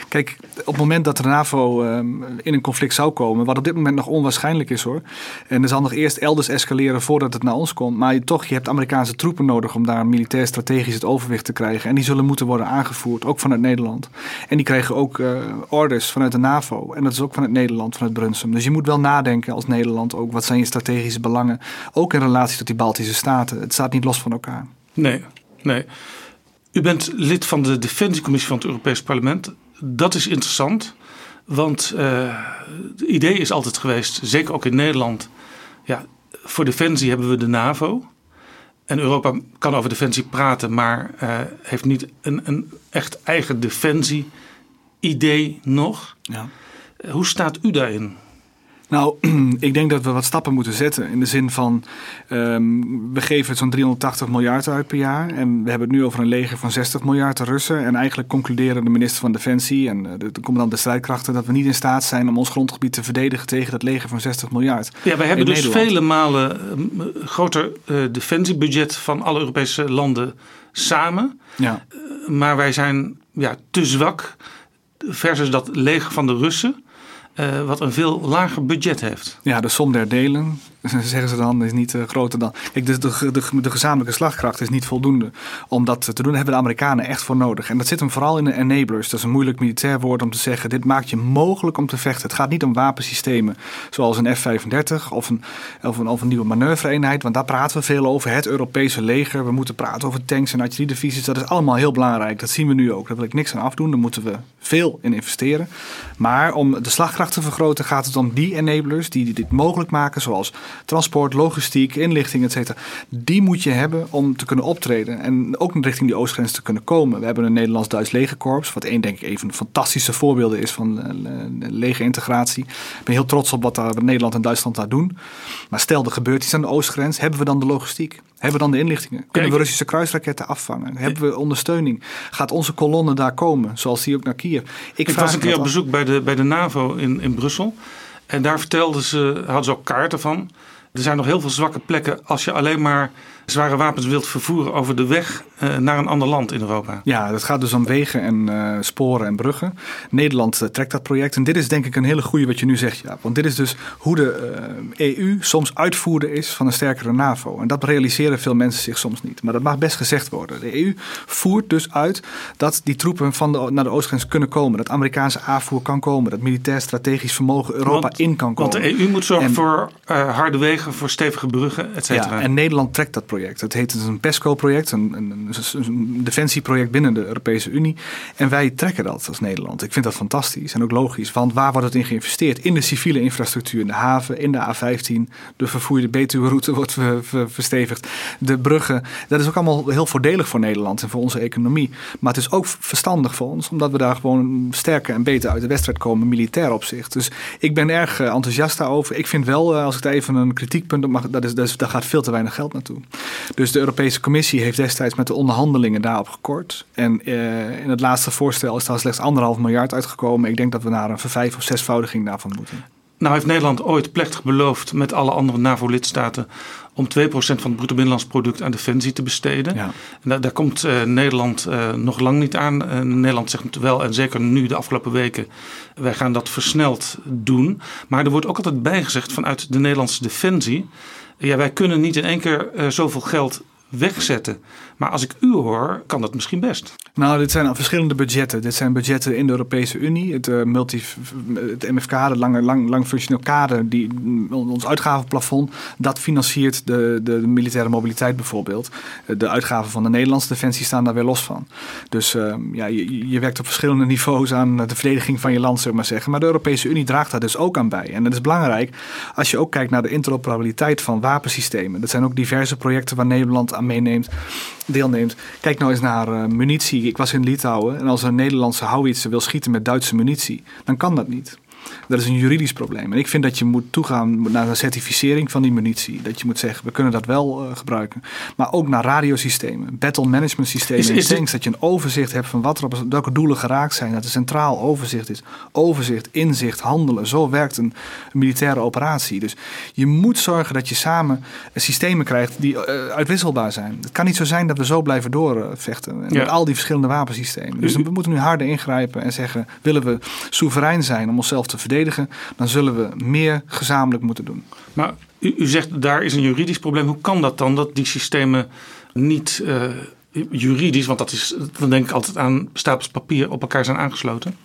kijk, op het moment dat de NAVO ehm, in een conflict zou komen, wat op dit moment nog onwaarschijnlijk is hoor. En er zal nog eerst elders escaleren voordat het naar ons komt. Maar je, toch, je hebt Amerikaanse troepen nodig om daar militair strategisch het overwicht te krijgen. En die zullen moeten worden aangevoerd, ook vanuit Nederland. En die krijgen ook uh, orders vanuit de NAVO. En dat is ook vanuit Nederland, vanuit Brunsum. Dus je moet wel nadenken als Nederland ook, wat zijn je strategische belangen? Ook in relatie tot die Baltische Staten. Het staat niet los van elkaar. Nee, nee. U bent lid van de Defensiecommissie van het Europees Parlement. Dat is interessant, want uh, het idee is altijd geweest, zeker ook in Nederland, ja, voor defensie hebben we de NAVO. En Europa kan over defensie praten, maar uh, heeft niet een, een echt eigen defensie-idee nog. Ja. Hoe staat u daarin? Nou, ik denk dat we wat stappen moeten zetten. In de zin van, um, we geven zo'n 380 miljard uit per jaar. En we hebben het nu over een leger van 60 miljard Russen. En eigenlijk concluderen de minister van Defensie en de, de commandant de strijdkrachten... dat we niet in staat zijn om ons grondgebied te verdedigen tegen dat leger van 60 miljard. Ja, wij hebben dus vele malen uh, groter uh, defensiebudget van alle Europese landen samen. Ja. Uh, maar wij zijn ja, te zwak versus dat leger van de Russen... Uh, wat een veel lager budget heeft. Ja, de som der delen, zeggen ze dan, is niet uh, groter dan. Kijk, de, de, de, gezamenlijke slagkracht is niet voldoende om dat te doen. Hebben de Amerikanen echt voor nodig. En dat zit hem vooral in de enablers. Dat is een moeilijk militair woord om te zeggen. Dit maakt je mogelijk om te vechten. Het gaat niet om wapensystemen zoals een F-35 of een, of, een, of een nieuwe manoeuvreeenheid. Want daar praten we veel over. Het Europese leger. We moeten praten over tanks en artilleriedivisies. Dat is allemaal heel belangrijk. Dat zien we nu ook. Daar wil ik niks aan afdoen. Daar moeten we veel in investeren. Maar om de slagkracht te vergroten gaat het om die enablers die dit mogelijk maken. Zoals transport, logistiek, inlichting, etc. Die moet je hebben om te kunnen optreden. En ook richting die oostgrens te kunnen komen. We hebben een Nederlands-Duits legerkorps. Wat één denk ik even fantastische voorbeelden is van uh, legerintegratie. Ik ben heel trots op wat, daar, Nederland en Duitsland daar doen. Maar stel er gebeurt iets aan de oostgrens. Hebben we dan de logistiek? Hebben we dan de inlichtingen? Kunnen we Russische kruisraketten afvangen? Hebben we ondersteuning? Gaat onze kolonne daar komen? Zoals die ook naar Kiev? Ik, ik was een keer op bezoek bij de, bij de NAVO in, in Brussel. En daar vertelden ze, hadden ze ook kaarten van. Er zijn nog heel veel zwakke plekken als je alleen maar zware wapens wilt vervoeren over de weg uh, naar een ander land in Europa. Ja, dat gaat dus om wegen en uh, sporen en bruggen. Nederland uh, trekt dat project. En dit is denk ik een hele goede wat je nu zegt, ja. Want dit is dus hoe de EU soms uitvoerder is van een sterkere NAVO. En dat realiseren veel mensen zich soms niet. Maar dat mag best gezegd worden. De EU voert dus uit dat die troepen van de, naar de oostgrens kunnen komen. Dat Amerikaanse aanvoer kan komen. Dat militair strategisch vermogen Europa want, in kan komen. Want de EU moet zorgen en, voor harde wegen, voor stevige bruggen, et cetera. Ja, en Nederland trekt dat project project. Het heet een PESCO-project, een, een, defensieproject binnen de Europese Unie. En wij trekken dat als Nederland. Ik vind dat fantastisch en ook logisch. Want waar wordt het in geïnvesteerd? In de civiele infrastructuur, in de haven, in de A15. De vervoerde Betuwe-route wordt verstevigd. De bruggen. Dat is ook allemaal heel voordelig voor Nederland en voor onze economie. Maar het is ook verstandig voor ons, omdat we daar gewoon sterker en beter uit de wedstrijd komen, militair opzicht. Dus ik ben erg eh, enthousiast daarover. Ik vind wel, eh, als ik daar even een kritiekpunt op mag, dat is, dat daar gaat veel te weinig geld naartoe. Dus de Europese Commissie heeft destijds met de onderhandelingen daarop gekort. En uh, in het laatste voorstel is daar slechts anderhalf miljard uitgekomen. Ik denk dat we naar een vervijf- of zesvoudiging daarvan moeten. Nou heeft Nederland ooit plechtig beloofd met alle andere NAVO-lidstaten om 2% van het bruto binnenlands product aan defensie te besteden. Ja. En daar, daar komt uh, Nederland uh, nog lang niet aan. Uh, Nederland zegt wel, en zeker nu de afgelopen weken, wij gaan dat versneld doen. Maar er wordt ook altijd bijgezegd vanuit de Nederlandse defensie. Ja, wij kunnen niet in één keer zoveel geld wegzetten. Maar als ik u hoor, kan dat misschien best. Nou, dit zijn verschillende budgetten. Dit zijn budgetten in de Europese Unie. Het, uh, multi, het MFK, de lange, lang, lang functioneel kader, die, ons uitgavenplafond, dat financiert de, de, militaire mobiliteit bijvoorbeeld. De uitgaven van de Nederlandse defensie staan daar weer los van. Dus uh, ja, je, je, werkt op verschillende niveaus aan de verdediging van je land, zullen maar zeggen. Maar de Europese Unie draagt daar dus ook aan bij. En dat is belangrijk als je ook kijkt naar de interoperabiliteit van wapensystemen. Dat zijn ook diverse projecten waar Nederland aan meeneemt deelneemt. Kijk nou eens naar uh, munitie. Ik was in Litouwen en als een Nederlandse houwitser wil schieten met Duitse munitie, dan kan dat niet. Dat is een juridisch probleem. En ik vind dat je moet toegaan naar een certificering van die munitie. Dat je moet zeggen, we kunnen dat wel uh, gebruiken. Maar ook naar radiosystemen, battle management systemen. Is, is tanks, dat je een overzicht hebt van wat er op welke doelen geraakt zijn. Dat er centraal overzicht is. Overzicht, inzicht, handelen. Zo werkt een, een militaire operatie. Dus je moet zorgen dat je samen systemen krijgt die uh, uitwisselbaar zijn. Het kan niet zo zijn dat we zo blijven doorvechten. Ja. Met al die verschillende wapensystemen. Dus we moeten nu harder ingrijpen en zeggen, willen we soeverein zijn om onszelf te verdedigen, dan zullen we meer gezamenlijk moeten doen. Maar u, u zegt daar is een juridisch probleem. Hoe kan dat dan dat die systemen niet uh, juridisch, want dat is, dan denk ik altijd aan stapels papier, op elkaar zijn aangesloten?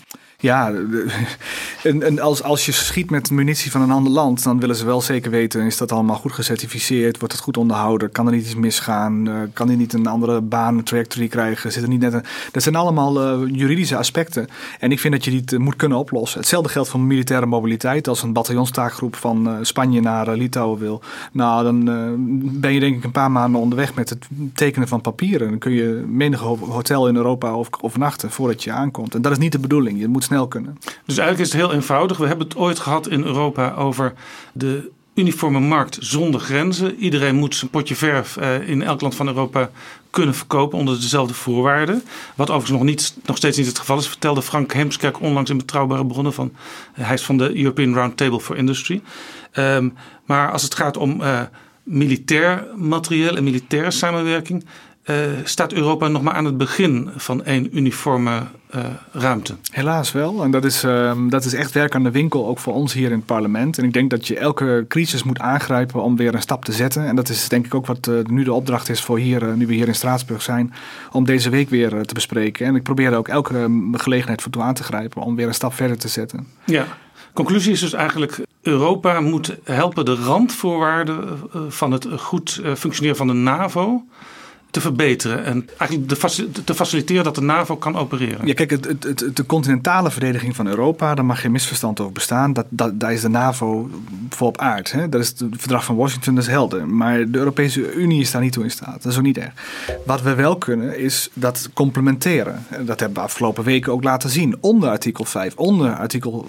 Ja, en, als, als je schiet met munitie van een ander land, dan willen ze wel zeker weten: is dat allemaal goed gecertificeerd? Wordt het goed onderhouden? Kan er niet iets misgaan? Uh, kan hij niet een andere baan, trajectory krijgen? Zit er niet net een... Dat zijn allemaal uh, juridische aspecten. En ik vind dat je die moet kunnen oplossen. Hetzelfde geldt voor militaire mobiliteit. Als een bataljonstaakgroep van Spanje naar Litouwen wil, nou, dan ben je denk ik een paar maanden onderweg met het tekenen van papieren. Dan kun je menig hotel in Europa overnachten voordat je aankomt. En dat is niet de bedoeling. Je moet snel kunnen. Dus eigenlijk is het heel eenvoudig. We hebben het ooit gehad in Europa over de uniforme markt zonder grenzen. Iedereen moet zijn potje verf uh, in elk land van Europa kunnen verkopen onder dezelfde voorwaarden. Wat overigens nog, niet, nog steeds niet het geval is, vertelde Frank Hemskerk onlangs in betrouwbare bronnen van. hij is van de European Roundtable for Industry. Um, maar als het gaat om uh, militair materieel en militaire samenwerking. Uh, staat Europa nog maar aan het begin van één uniforme uh, ruimte. Helaas wel. En dat is, uh, dat is echt werk aan de winkel, ook voor ons hier in het parlement. En ik denk dat je elke crisis moet aangrijpen om weer een stap te zetten. En dat is denk ik ook wat uh, nu de opdracht is voor hier, nu we hier in Straatsburg zijn, om deze week weer te bespreken. En ik probeer er ook elke gelegenheid voor toe aan te grijpen om weer een stap verder te zetten. Ja. Conclusie is dus eigenlijk: Europa moet helpen de randvoorwaarden van het goed functioneren van de NAVO te verbeteren en eigenlijk te faciliteren dat de NAVO kan opereren. Ja, kijk, het, het, de continentale verdediging van Europa, daar mag geen misverstand over bestaan. Dat, dat, daar is de NAVO voor op aard. Hè? Dat is het verdrag van Washington, dat is helder. Maar de Europese Unie is daar niet toe in staat. Dat is ook niet erg. Wat we wel kunnen, is dat complementeren. Dat hebben we afgelopen weken ook laten zien. Onder artikel 5, onder artikel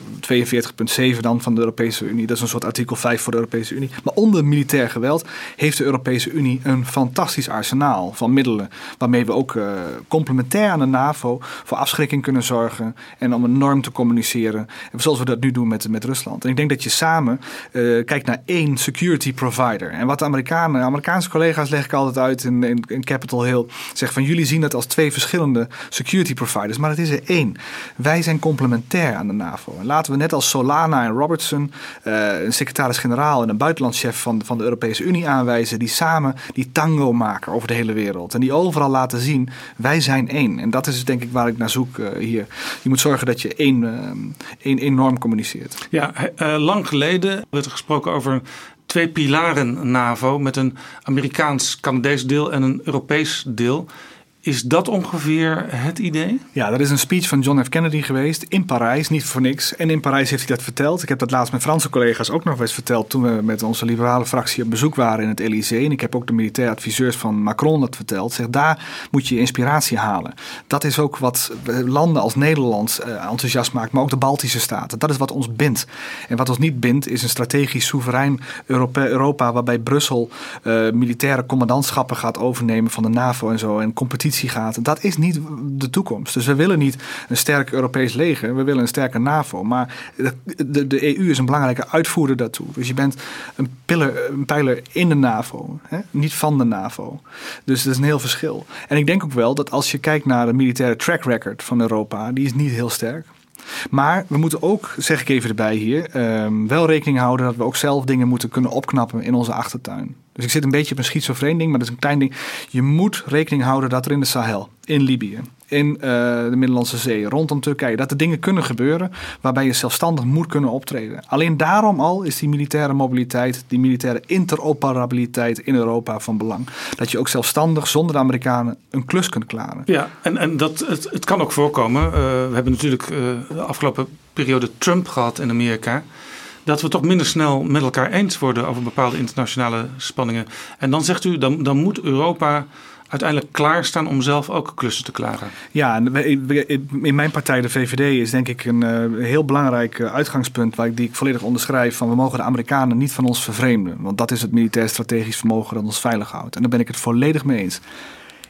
42.7 dan van de Europese Unie. Dat is een soort artikel 5 voor de Europese Unie. Maar onder militair geweld heeft de Europese Unie een fantastisch arsenaal van middelen. Waarmee we ook uh, complementair aan de NAVO voor afschrikking kunnen zorgen. En om een norm te communiceren. Zoals we dat nu doen met, met Rusland. En ik denk dat je samen uh, kijkt naar één security provider. En wat de Amerikanen, Amerikaanse collega's leg ik altijd uit in, in, in Capitol Hill. Zeggen van jullie zien het als twee verschillende security providers. Maar het is er één. Wij zijn complementair aan de NAVO. En laten we net als Solana en Robertson, uh, een secretaris-generaal en een buitenlandschef van, van de Europese Unie aanwijzen. Die samen die tango maken over de hele wereld wereld. En die overal laten zien, wij zijn één. En dat is denk ik waar ik naar zoek uh, hier. Je moet zorgen dat je één, uh, één, één norm communiceert. Ja, uh, lang geleden werd er gesproken over twee pilaren NAVO met een Amerikaans-Canadees deel en een Europees deel. Is dat ongeveer het idee? Ja, dat is een speech van John F. Kennedy geweest in Parijs, niet voor niks. En in Parijs heeft hij dat verteld. Ik heb dat laatst met Franse collega's ook nog eens verteld toen we met onze liberale fractie op bezoek waren in het Elysée. En ik heb ook de militair adviseurs van Macron dat verteld. Zeg, daar moet je inspiratie halen. Dat is ook wat landen als Nederland eh, enthousiast maakt, maar ook de Baltische staten. Dat is wat ons bindt. En wat ons niet bindt is een strategisch soeverein Europa, Europa waarbij Brussel uh, militaire commandantschappen gaat overnemen van de NAVO en zo. En competitie gaat. Dat is niet de toekomst. Dus we willen niet een sterk Europees leger. We willen een sterke NAVO. Maar de, de EU is een belangrijke uitvoerder daartoe. Dus je bent een, een pijler in de NAVO. Hè? Niet van de NAVO. Dus dat is een heel verschil. En ik denk ook wel dat als je kijkt naar de militaire track record van Europa. Die is niet heel sterk. Maar we moeten ook, zeg ik even erbij hier, ehm, wel rekening houden dat we ook zelf dingen moeten kunnen opknappen in onze achtertuin. Dus ik zit een beetje op een schizofreen ding, maar dat is een klein ding. Je moet rekening houden dat er in de Sahel, in Libië, in uh, de Middellandse Zee, rondom Turkije, dat er dingen kunnen gebeuren waarbij je zelfstandig moet kunnen optreden. Alleen daarom al is die militaire mobiliteit, die militaire interoperabiliteit in Europa van belang. Dat je ook zelfstandig zonder de Amerikanen een klus kunt klaren. Ja, en, en dat, het, het kan ook voorkomen. Uh, we hebben natuurlijk uh, de afgelopen periode Trump gehad in Amerika dat we toch minder snel met elkaar eens worden over bepaalde internationale spanningen. En dan zegt u, dan, dan moet Europa uiteindelijk klaarstaan om zelf ook klussen te klaren. Ja, in mijn partij, de VVD, is denk ik een uh, heel belangrijk eh, uitgangspunt waar ik, die ik volledig onderschrijf. Van we mogen de Amerikanen niet van ons vervreemden. Want dat is het militair strategisch vermogen dat ons veilig houdt. En daar ben ik het volledig mee eens.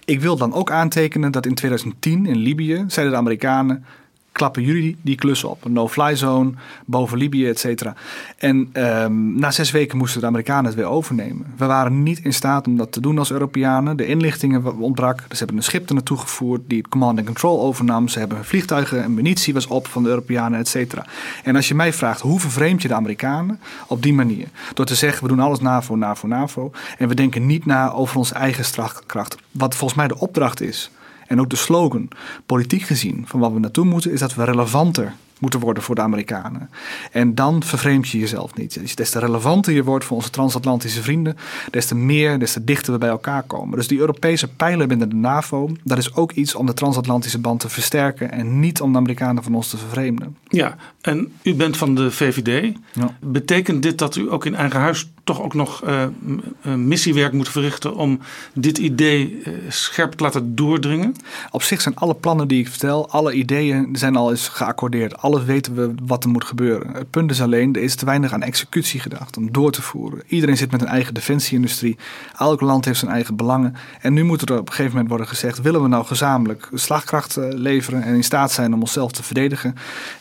Ik wil dan ook aantekenen dat in 2010 in Libië zeiden de Amerikanen klappen jullie die klus op. Een no-fly zone, boven Libië, et cetera. En um, na zes weken moesten de Amerikanen het weer overnemen. We waren niet in staat om dat te doen als Europeanen. De inlichtingen ontbrak. Dus ze hebben een schip er naartoe gevoerd die het command and control overnam. Ze hebben vliegtuigen en munitie was op van de Europeanen, et cetera. En als je mij vraagt, hoe vervreemd je de Amerikanen? Op die manier. Door te zeggen, we doen alles NAVO, NAVO, NAVO. En we denken niet na over onze eigen strafkracht. Wat volgens mij de opdracht is en ook de slogan, politiek gezien, van wat we naartoe moeten, is dat we relevanter moeten worden voor de Amerikanen. En dan vervreemd je jezelf niet. Dus des te relevanter je wordt voor onze transatlantische vrienden, des te meer, des te dichter we bij elkaar komen. Dus die Europese pijlen binnen de NAVO, dat is ook iets om de transatlantische band te versterken en niet om de Amerikanen van ons te vervreemden. Ja, en u bent van de VVD. Ja. Betekent dit dat u ook in eigen huis toch ook nog uh, missiewerk moet verrichten om dit idee uh, scherp te laten doordringen? Op zich zijn alle plannen die ik vertel, alle ideeën zijn al eens geaccordeerd. Alles weten we wat er moet gebeuren. Het punt is alleen, er is te weinig aan executie gedacht om door te voeren. Iedereen zit met een eigen defensieindustrie. Elk land heeft zijn eigen belangen. En nu moet er op een gegeven moment worden gezegd: willen we nou gezamenlijk slagkracht leveren en in staat zijn om onszelf te verdedigen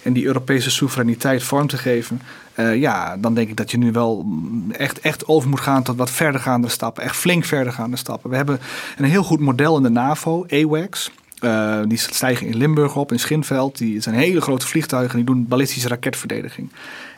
en die Europese soevereiniteit vorm te geven? Uh, ja, dan denk ik dat je nu wel echt, echt over moet gaan tot wat verdergaande stappen. Echt flink verdergaande stappen. We hebben een heel goed model in de NAVO, AWACS. Uh, die stijgen in Limburg op, in Schinveld. Die zijn hele grote vliegtuigen die doen ballistische raketverdediging.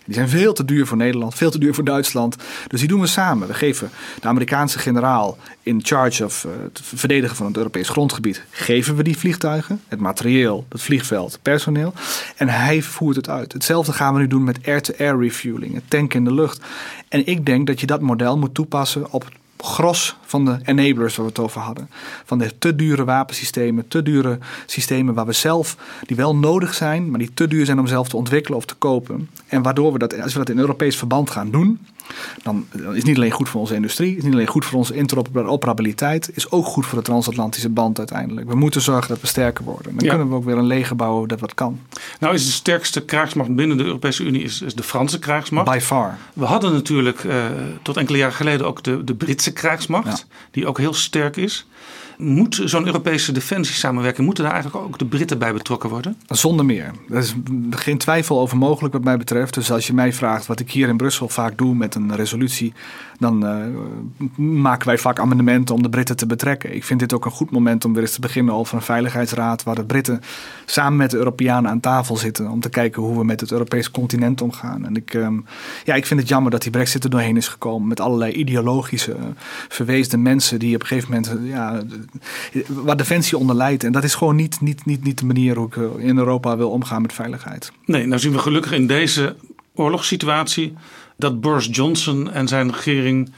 Die zijn veel te duur voor Nederland, veel te duur voor Duitsland. Dus die doen we samen. We geven de Amerikaanse generaal in charge of uh, het verdedigen van het Europees grondgebied, geven we die vliegtuigen, het materieel, het vliegveld, het personeel. En hij voert het uit. Hetzelfde gaan we nu doen met air-to-air -air refueling, het tanken in de lucht. En ik denk dat je dat model moet toepassen op gros van de enablers waar we het over hadden. Van de te dure wapensystemen, te dure systemen waar we zelf, die wel nodig zijn, maar die te duur zijn om zelf te ontwikkelen of te kopen. En waardoor we dat, als we dat in Europees verband gaan doen, dan is het niet alleen goed voor onze industrie, is niet alleen goed voor onze interoperabiliteit, is ook goed voor de transatlantische band uiteindelijk. We moeten zorgen dat we sterker worden. Dan kunnen we ook weer een leger bouwen dat wat kan. Nou is de sterkste krijgsmacht binnen de Europese Unie is, is de Franse krijgsmacht. By far. We hadden natuurlijk uh, tot enkele jaren geleden ook de, de Britse krijgsmacht, die ook heel sterk is. Moet zo'n Europese defensiesamenwerking, moeten daar eigenlijk ook de Britten bij betrokken worden? Zonder meer. Er is geen twijfel over mogelijk wat mij betreft. Dus als je mij vraagt wat ik hier in Brussel vaak doe met een resolutie, dan uh, maken wij vaak amendementen om de Britten te betrekken. Ik vind dit ook een goed moment om weer eens te beginnen over een veiligheidsraad waar de Britten samen met de Europeanen aan tafel zitten om te kijken hoe we met het Europese continent omgaan. En ik, um, ja, ik vind het jammer dat die brexit er doorheen is gekomen met allerlei ideologische, uh, mensen die op een gegeven moment ja, waar defensie onder leidt. En dat is gewoon niet, niet, niet, niet de manier hoe ik in Europa wil omgaan met veiligheid. Nee, nou zien we gelukkig in deze oorlogssituatie dat Boris Johnson en zijn regering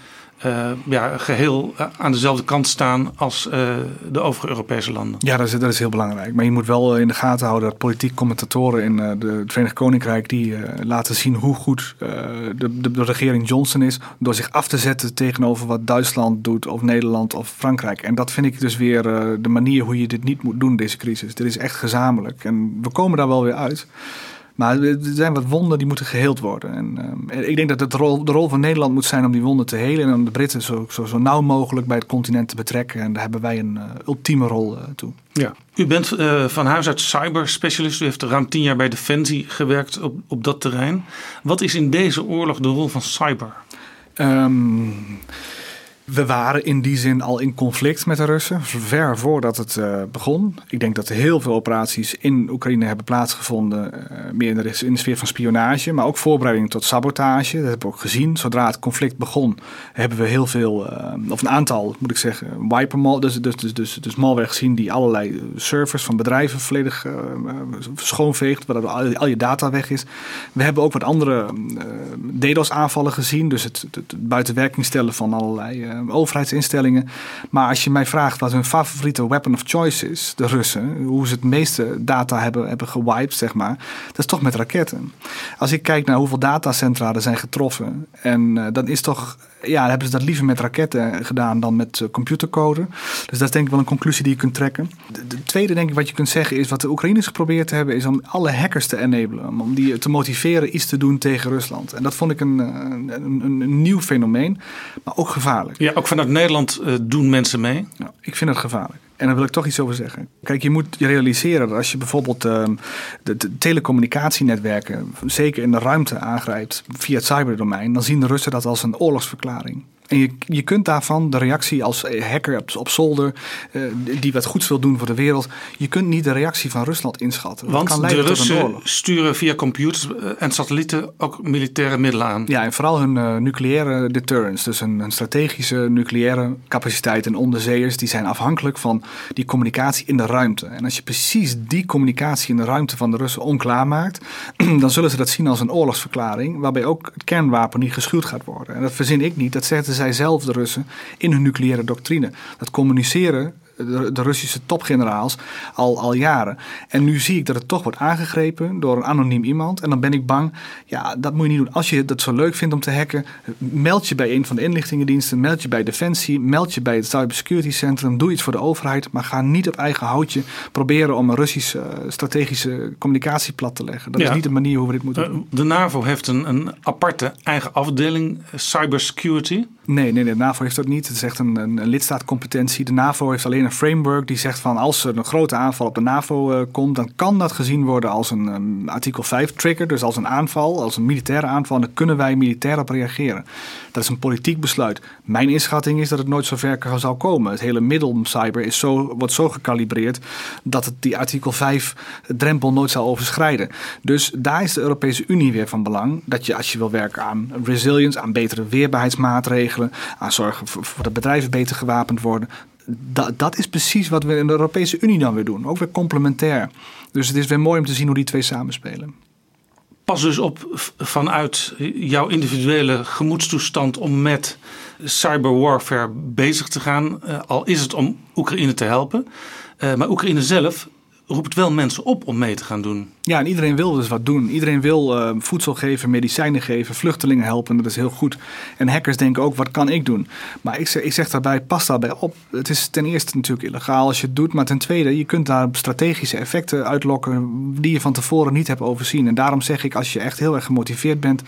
uh, ja, geheel aan dezelfde kant staan als uh, de overige Europese landen. Ja, dat is, dat is heel belangrijk. Maar je moet wel in de gaten houden dat politiek commentatoren in de, het Verenigd Koninkrijk die laten zien hoe goed de, de, de, regering Johnson is door zich af te zetten tegenover wat Duitsland doet of Nederland of Frankrijk. En dat vind ik dus weer de manier hoe je dit niet moet doen, deze crisis. Dit is echt gezamenlijk. En we komen daar wel weer uit. Maar er zijn wat wonden die moeten geheeld worden. En, uh, ik denk dat het de rol, de rol van Nederland moet zijn om die wonden te helen. En om de Britten zo, zo, zo nauw mogelijk bij het continent te betrekken. En daar hebben wij een uh, ultieme rol uh, toe. Ja. U bent van huis uit cyberspecialist. U heeft ruim tien jaar bij Defensie gewerkt op, op dat terrein. Wat is in deze oorlog de rol van cyber? Um, we waren in die zin al in conflict met de Russen, ver voordat het uh, begon. Ik denk dat er heel veel operaties in Oekraïne hebben plaatsgevonden, uh, meer in de, sfeer van spionage, maar ook voorbereiding tot sabotage. Dat hebben we ook gezien. Zodra het conflict begon, hebben we heel veel, uh, of een aantal, moet ik zeggen, wiper dus, dus, dus, dus, dus malware gezien die allerlei servers van bedrijven volledig schoonveegt, waardoor al, je data weg is. We hebben ook wat andere DDoS-aanvallen gezien, dus het, het, het buitenwerking stellen van allerlei overheidsinstellingen. Maar als je mij vraagt wat hun favoriete weapon of choice is, de Russen, hoe ze het meeste data hebben, hebben gewiped, zeg maar, dat is toch met raketten. Als ik kijk naar hoeveel datacentra er zijn getroffen, en uh, dan is toch ja, hebben ze dat liever met raketten gedaan dan met uh, computercode. Dus dat is denk ik wel een conclusie die je kunt trekken. De, de, tweede denk ik wat je kunt zeggen is wat de Oekraïners geprobeerd hebben is om alle hackers te enablen. Om die te motiveren iets te doen tegen Rusland. En dat vond ik een, een, een, een nieuw fenomeen, maar ook gevaarlijk. Ja, ook vanuit Nederland doen mensen mee. Ja, ik vind het gevaarlijk. En daar wil ik toch iets over zeggen. Kijk, je moet je realiseren dat als je bijvoorbeeld uh, de, de, telecommunicatienetwerken, zeker in de ruimte, aangrijpt via het cyberdomein, dan zien de Russen dat als een oorlogsverklaring. En je, je kunt daarvan de reactie als hacker op, op zolder, uh, die wat goeds wil doen voor de wereld, je kunt niet de reactie van Rusland inschatten. Want kan de Russen sturen via computers en satellieten ook militaire middelen aan. Ja, en vooral hun uh, nucleaire deterrence, dus een, strategische nucleaire capaciteit en onderzeeërs, die zijn afhankelijk van die communicatie in de ruimte. En als je precies die communicatie in de ruimte van de Russen onklaar maakt, dan zullen ze dat zien als een oorlogsverklaring, waarbij ook het kernwapen niet geschuwd gaat worden. En dat verzin ik niet, dat zegt zij zelf, de Russen, in hun nucleaire doctrine. Dat communiceren de, de, Russische topgeneraals al, al jaren. En nu zie ik dat het toch wordt aangegrepen door een anoniem iemand. En dan ben ik bang, ja, dat moet je niet doen. Als je het zo leuk vindt om te hacken, meld je bij een van de inlichtingendiensten, meld je bij Defensie, meld je bij het Cybersecurity Centrum, doe iets voor de overheid, maar ga niet op eigen houtje proberen om een Russische uh, strategische communicatie plat te leggen. Dat ja. is niet de manier hoe we dit moeten doen. De NAVO heeft een, een aparte eigen afdeling cybersecurity. Nee, nee, de NAVO heeft dat niet. Het is echt een, een, lidstaatcompetentie. De NAVO heeft alleen een framework die zegt van als er een grote aanval op de NAVO uh, komt, dan kan dat gezien worden als een artikel 5 trigger, dus als een aanval, als een militaire aanval. En dan kunnen wij militair op reageren. Dat is een politiek besluit. Mijn inschatting is dat het nooit zo ver zal komen. Het hele middel cyber is zo, wordt zo gekalibreerd dat het die artikel 5 drempel nooit zal overschrijden. Dus daar is de Europese Unie weer van belang. Dat je als je wil werken aan resilience, aan betere weerbaarheidsmaatregelen, aan zorgen voor dat bedrijven beter gewapend worden, dat, dat is precies wat we in de Europese Unie dan weer doen. Ook weer complementair. Dus het is weer mooi om te zien hoe die twee samenspelen. Pas dus op vanuit jouw individuele gemoedstoestand om met cyberwarfare bezig te gaan. Uh, al is het om Oekraïne te helpen. Uh, maar Oekraïne zelf roept wel mensen op om mee te gaan doen. Ja, en iedereen wil dus wat doen. Iedereen wil uh, voedsel geven, medicijnen geven, vluchtelingen helpen. Dat is heel goed. En hackers denken ook, wat kan ik doen? Maar ik zeg, ik zeg daarbij, pas daarbij op. Het is ten eerste natuurlijk illegaal als je het doet. Maar ten tweede, je kunt daar strategische effecten uitlokken die je van tevoren niet hebt overzien. En daarom zeg ik, als je echt heel erg gemotiveerd bent,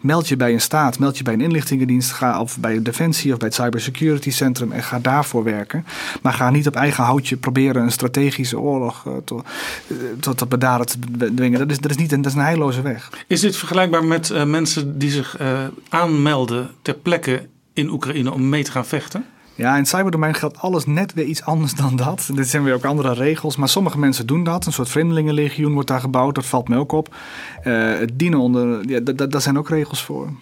meld je bij een staat, meld je bij een inlichtingendienst, ga of bij Defensie of bij het Cybersecurity Centrum en ga daarvoor werken. Maar ga niet op eigen houtje proberen een strategische oorlog uh, tot, uh, tot, tot bedaren te dwingen. Dat is, dat is, niet een, dat is een heilloze weg. Is dit vergelijkbaar met uh, mensen die zich uh, aanmelden ter plekke in Oekraïne om mee te gaan vechten? Ja, in het cyberdomein geldt alles net weer iets anders dan dat. Er zijn weer ook andere regels, maar sommige mensen doen dat. Een soort vreemdelingenlegioen wordt daar gebouwd, dat valt me ook op. Uh, het dienen onder, ja, daar zijn ook regels voor.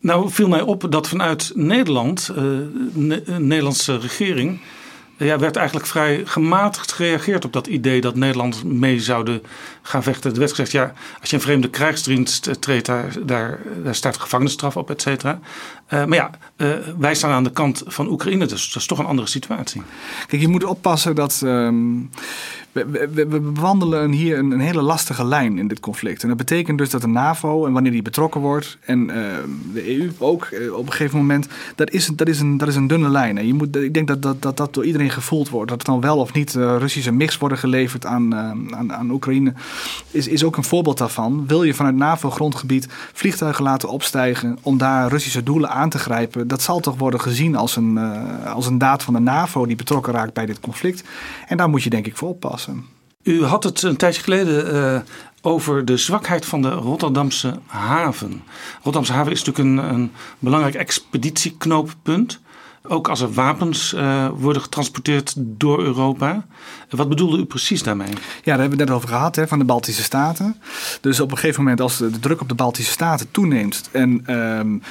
Nou viel mij op dat vanuit Nederland, de Nederlandse regering ja, werd eigenlijk vrij gematigd gereageerd op dat idee dat Nederland mee zouden gaan vechten. Er werd gezegd, ja, als je een vreemde krijgsdienst treedt, daar, daar, daar staat gevangenisstraf op, et cetera. Uh, maar ja, uh, wij staan aan de kant van Oekraïne, dus dat is toch een andere situatie. Kijk, je moet oppassen dat. Um we, bewandelen hier een, hele lastige lijn in dit conflict. En dat betekent dus dat de NAVO, en wanneer die betrokken wordt, en uh, de EU ook uh, op een gegeven moment, dat is, dat is, een, dat is een dunne lijn. En je moet, ik denk dat dat, dat dat door iedereen gevoeld wordt. Dat er dan wel of niet uh, Russische mix worden geleverd aan, aan, aan Oekraïne, is, is ook een voorbeeld daarvan. Wil je vanuit NAVO-grondgebied vliegtuigen laten opstijgen om daar Russische doelen aan te grijpen, dat zal toch worden gezien als een, als een daad van de NAVO die betrokken raakt bij dit conflict. En daar moet je denk ik voor oppassen. U had het een tijdje geleden uh, over de zwakheid van de Rotterdamse haven. Rotterdamse haven is natuurlijk een, een belangrijk expeditieknooppunt. Ook als er wapens uh, worden getransporteerd door Europa. Wat bedoelde u precies daarmee? Ja, daar hebben we het net over gehad, hè, van de Baltische Staten. Dus op een gegeven moment, als de, druk op de Baltische Staten toeneemt. en um,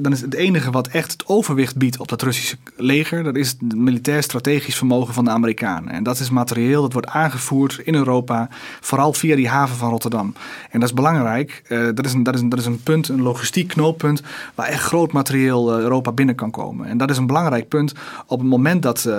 dan is het enige wat echt het overwicht biedt op dat Russische leger. dat is het militair strategisch vermogen van de Amerikanen. En dat is materieel dat wordt aangevoerd in Europa. vooral via die haven van Rotterdam. En dat is belangrijk. Uh, dat, is een, dat, is een, dat is een punt, een logistiek knooppunt. waar echt groot materieel uh, Europa binnen kan komen. En dat is een belangrijk punt. Op het moment dat uh,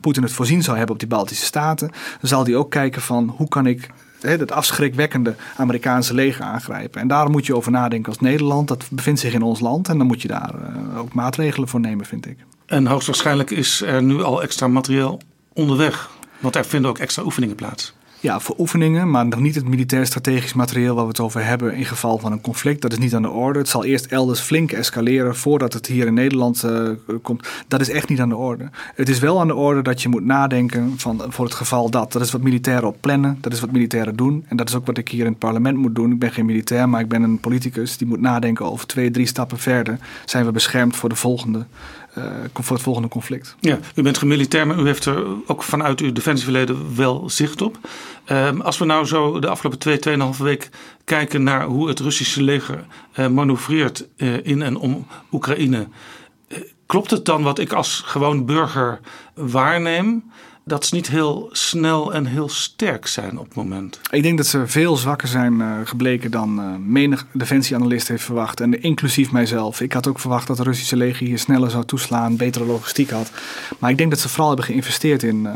Poetin het voorzien zou hebben op die Baltische Staten, dan zal hij ook kijken van hoe kan ik het afschrikwekkende Amerikaanse leger aangrijpen. En daar moet je over nadenken als Nederland. Dat bevindt zich in ons land en dan moet je daar uh, ook maatregelen voor nemen, vind ik. En hoogstwaarschijnlijk is er nu al extra materieel onderweg. Want er vinden ook extra oefeningen plaats. Ja, voor oefeningen, maar nog niet het militair strategisch materieel waar we het over hebben in geval van een conflict. Dat is niet aan de orde. Het zal eerst elders flink escaleren voordat het hier in Nederland uh, komt. Dat is echt niet aan de orde. Het is wel aan de orde dat je moet nadenken van, voor het geval dat. Dat is wat militairen op plannen, dat is wat militairen doen. En dat is ook wat ik hier in het parlement moet doen. Ik ben geen militair, maar ik ben een politicus die moet nadenken over twee, drie stappen verder. Zijn we beschermd voor de volgende voor het volgende conflict. Ja, u bent gemilitair, maar u heeft er ook vanuit uw defensieverleden wel zicht op. Uh, als we nou zo de afgelopen twee, tweeënhalve week kijken naar hoe het Russische leger uh, manoeuvreert in en om Oekraïne. klopt het dan wat ik als gewoon burger waarneem? Dat ze niet heel snel en heel sterk zijn op het moment. Ik denk dat ze veel zwakker zijn uh, gebleken dan uh, menig defensieanalist heeft verwacht. En inclusief mijzelf. Ik had ook verwacht dat de Russische leger hier sneller zou toeslaan, betere logistiek had. Maar ik denk dat ze vooral hebben geïnvesteerd in,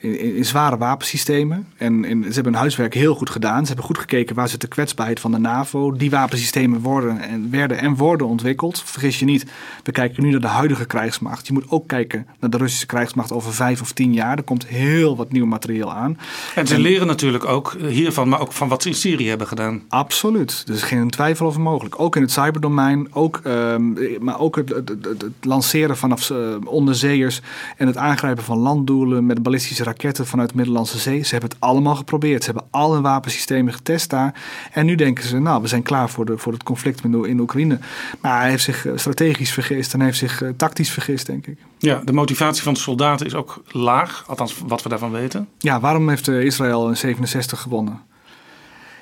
in, in, zware wapensystemen. En ze hebben hun huiswerk heel goed gedaan. Ze hebben goed gekeken waar zit de kwetsbaarheid van de NAVO. Die wapensystemen worden en, werden en worden ontwikkeld. Vergis je niet, we kijken nu naar de huidige krijgsmacht. Je moet ook kijken naar de Russische krijgsmacht over vijf of tien jaar. Er komt heel wat nieuw materiaal aan. En ze leren natuurlijk ook hiervan, maar ook van wat ze in Syrië hebben gedaan. Absoluut. Er is geen twijfel over mogelijk. Ook in het cyberdomein, ook, um, maar ook het, het, het, het lanceren vanaf uh, onderzeeërs en het aangrijpen van landdoelen met ballistische raketten vanuit de Middellandse Zee. Ze hebben het allemaal geprobeerd. Ze hebben al hun wapensystemen getest daar. En nu denken ze, nou, we zijn klaar voor, de, voor het conflict in Oekraïne. Maar hij heeft zich eh, strategisch vergist en hij heeft zich uh, tactisch vergist, denk ik. Ja, de motivatie van de soldaten is ook laag, althans wat we daarvan weten. Ja, waarom heeft eh, Israël in 67 gewonnen?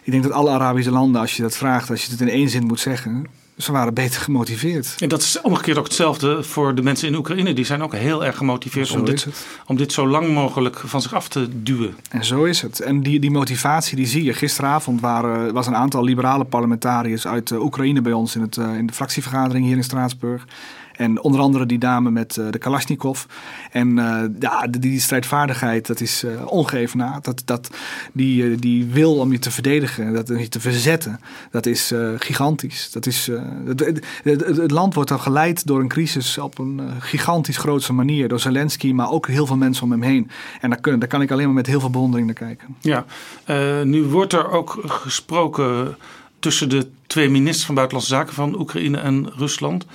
Ik denk dat alle Arabische landen, als je dat vraagt, als je het in één zin moet zeggen, ze waren beter gemotiveerd. En dat is omgekeerd ook hetzelfde voor de mensen in Oekraïne. Die zijn ook heel erg gemotiveerd om dit, om dit zo lang mogelijk van zich af te duwen. En zo is het. En die, die motivatie die zie je. Gisteravond waren, was een aantal liberale parlementariërs uit uh, Oekraïne bij ons in, het, uh, in de fractievergadering hier in Straatsburg. En onder andere die dame met uh, de Kalashnikov. En uh, ja, die, strijdvaardigheid, dat is uh, ongeëvenaard. Dat, dat, die, die wil om je te verdedigen, dat, je te verzetten, dat is gigantisch. Dat is, het, het, land wordt dan geleid door een crisis op een gigantisch grootse manier. Door Zelensky, maar ook heel veel mensen om hem heen. En daar kan ik alleen maar met heel veel bewondering naar kijken. Ja, nu wordt er ook gesproken tussen de twee ministers van Buitenlandse Zaken van Oekraïne en Rusland.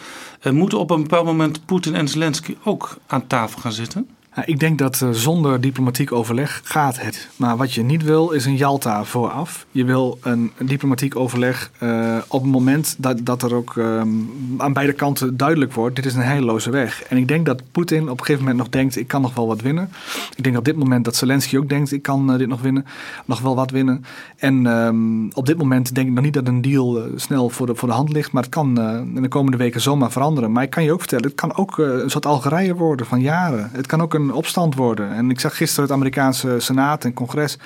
Uh, moeten op een bepaald moment Poetin en Zelensky ook aan tafel gaan zitten? Ja, ik denk dat uh, zonder diplomatiek overleg gaat het. Maar wat je niet wil is een Jalta vooraf. Je wil een, diplomatiek overleg uh, op het moment dat, dat er ook um, aan beide kanten duidelijk wordt: dit is een heiloze weg. En ik denk dat Poetin op een gegeven moment nog denkt: ik kan nog wel wat winnen. Ik denk op dit moment dat Zelensky ook denkt: ik kan uh, dit nog winnen, nog wel wat winnen. En um, op dit moment denk ik nog niet dat een deal snel voor de, voor de hand ligt. Maar het kan in de komende weken zomaar veranderen. Maar ik kan je ook vertellen: het kan ook een soort Algerije worden van jaren. Het kan ook een een opstand worden. En ik zag gisteren het Amerikaanse Senaat en Congres.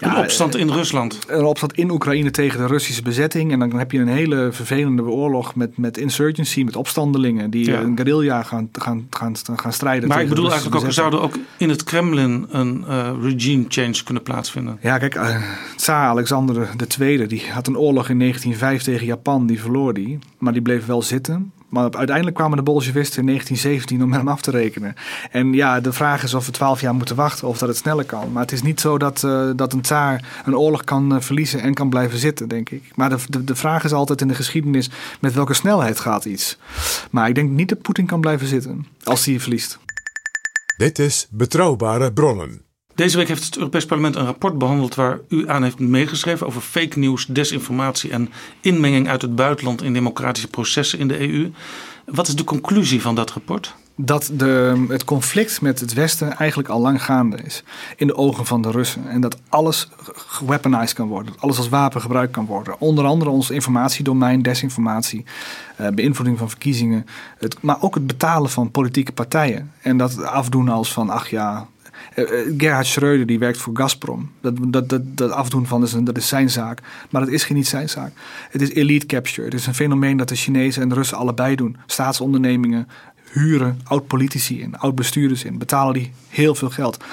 een opstand in Rusland. Een opstand in Oekraïne tegen de Russische bezetting. En dan heb je een hele vervelende oorlog met, met insurgency, met opstandelingen die Ja. een guerrilla gaan, gaan, gaan, gaan strijden. Maar ik bedoel eigenlijk ook, er zouden ook in het Kremlin een eh, regime change kunnen plaatsvinden. Ja, kijk, eh, Tsaar Alexander II, die had een oorlog in 1905 tegen Japan, die verloor die. Maar die bleef wel zitten. Maar uiteindelijk kwamen de Bolshevisten in 1917 om hem af te rekenen. En ja, de vraag is of we twaalf jaar moeten wachten of dat het sneller kan. Maar het is niet zo dat, eh, dat een tsaar een oorlog kan eh, verliezen en kan blijven zitten, denk ik. Maar de, de, de vraag is altijd in de geschiedenis met welke snelheid gaat iets. Maar ik denk niet dat Poetin kan blijven zitten als hij verliest. Dit is Betrouwbare Bronnen. Deze week heeft het Europees Parlement een rapport behandeld waar u aan heeft meegeschreven over fake news, desinformatie en inmenging uit het buitenland in democratische processen in de EU. Wat is de conclusie van dat rapport? dat de, het conflict met het Westen eigenlijk al lang gaande is. In de ogen van de Russen. En dat alles geweaponized kan worden. Dat alles als wapen gebruikt kan worden. Onder andere ons informatiedomein, desinformatie, eh, beïnvloeding van verkiezingen. Het, maar ook het betalen van politieke partijen. En dat afdoen als van, ach ja... eh, eh, Gerhard Schreuder die werkt voor Gazprom. Dat, dat, dat, dat afdoen van is dat is zijn zaak. Maar dat is geen niet zijn zaak. Het is elite capture. Het is een fenomeen dat de Chinezen en de Russen allebei doen. Staatsondernemingen huren oud-politici in, oud-bestuurders in, betalen die heel veel geld.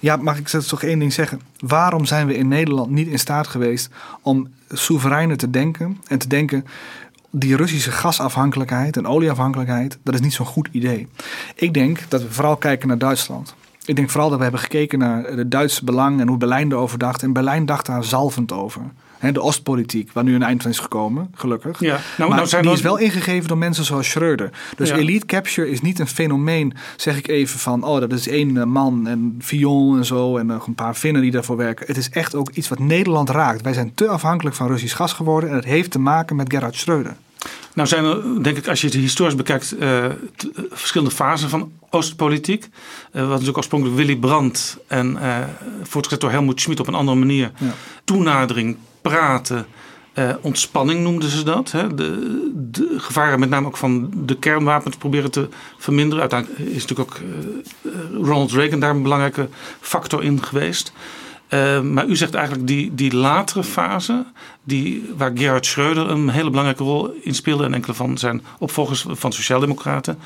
Ja, mag ik toch één ding zeggen? Waarom zijn we in Nederland niet in staat geweest om soevereiner te denken en te denken die Russische gasafhankelijkheid en olieafhankelijkheid, dat is niet zo'n goed idee. Ik denk dat we vooral kijken naar Duitsland. Ik denk vooral dat we hebben gekeken naar het Duitse belang en hoe Berlijn erover dacht. En Berlijn dacht daar zalvend over. He, de Oostpolitiek, waar nu een eind van is gekomen, gelukkig. Ja, nou, maar nou zijn die is wel ingegeven door mensen zoals Schreuder. Dus Ja. elite capture is niet een fenomeen, zeg ik even van... oh, dat is één eh, man en Vion en zo en nog een paar Finnen die daarvoor werken. Het is echt ook iets wat Nederland raakt. Wij zijn te afhankelijk van Russisch gas geworden... en het heeft te maken met Gerhard Schreuder. Nou zijn er, denk ik, als je het historisch bekijkt, eh, eh, verschillende fasen van Oostpolitiek. Eh, wat natuurlijk oorspronkelijk Willy Brandt en voortgezet door Helmoet Schmid op een andere manier. Ja. Toenadering, praten, ontspanning noemden ze dat. Hè? De, de gevaren met name ook van de kernwapens proberen te verminderen. Uiteindelijk is natuurlijk ook Ronald Reagan daar een belangrijke factor in geweest. Maar u zegt eigenlijk die, die latere fase, die, waar Gerhard Schreuder een hele belangrijke rol in speelde en enkele van zijn opvolgers van Sociaaldemocraten,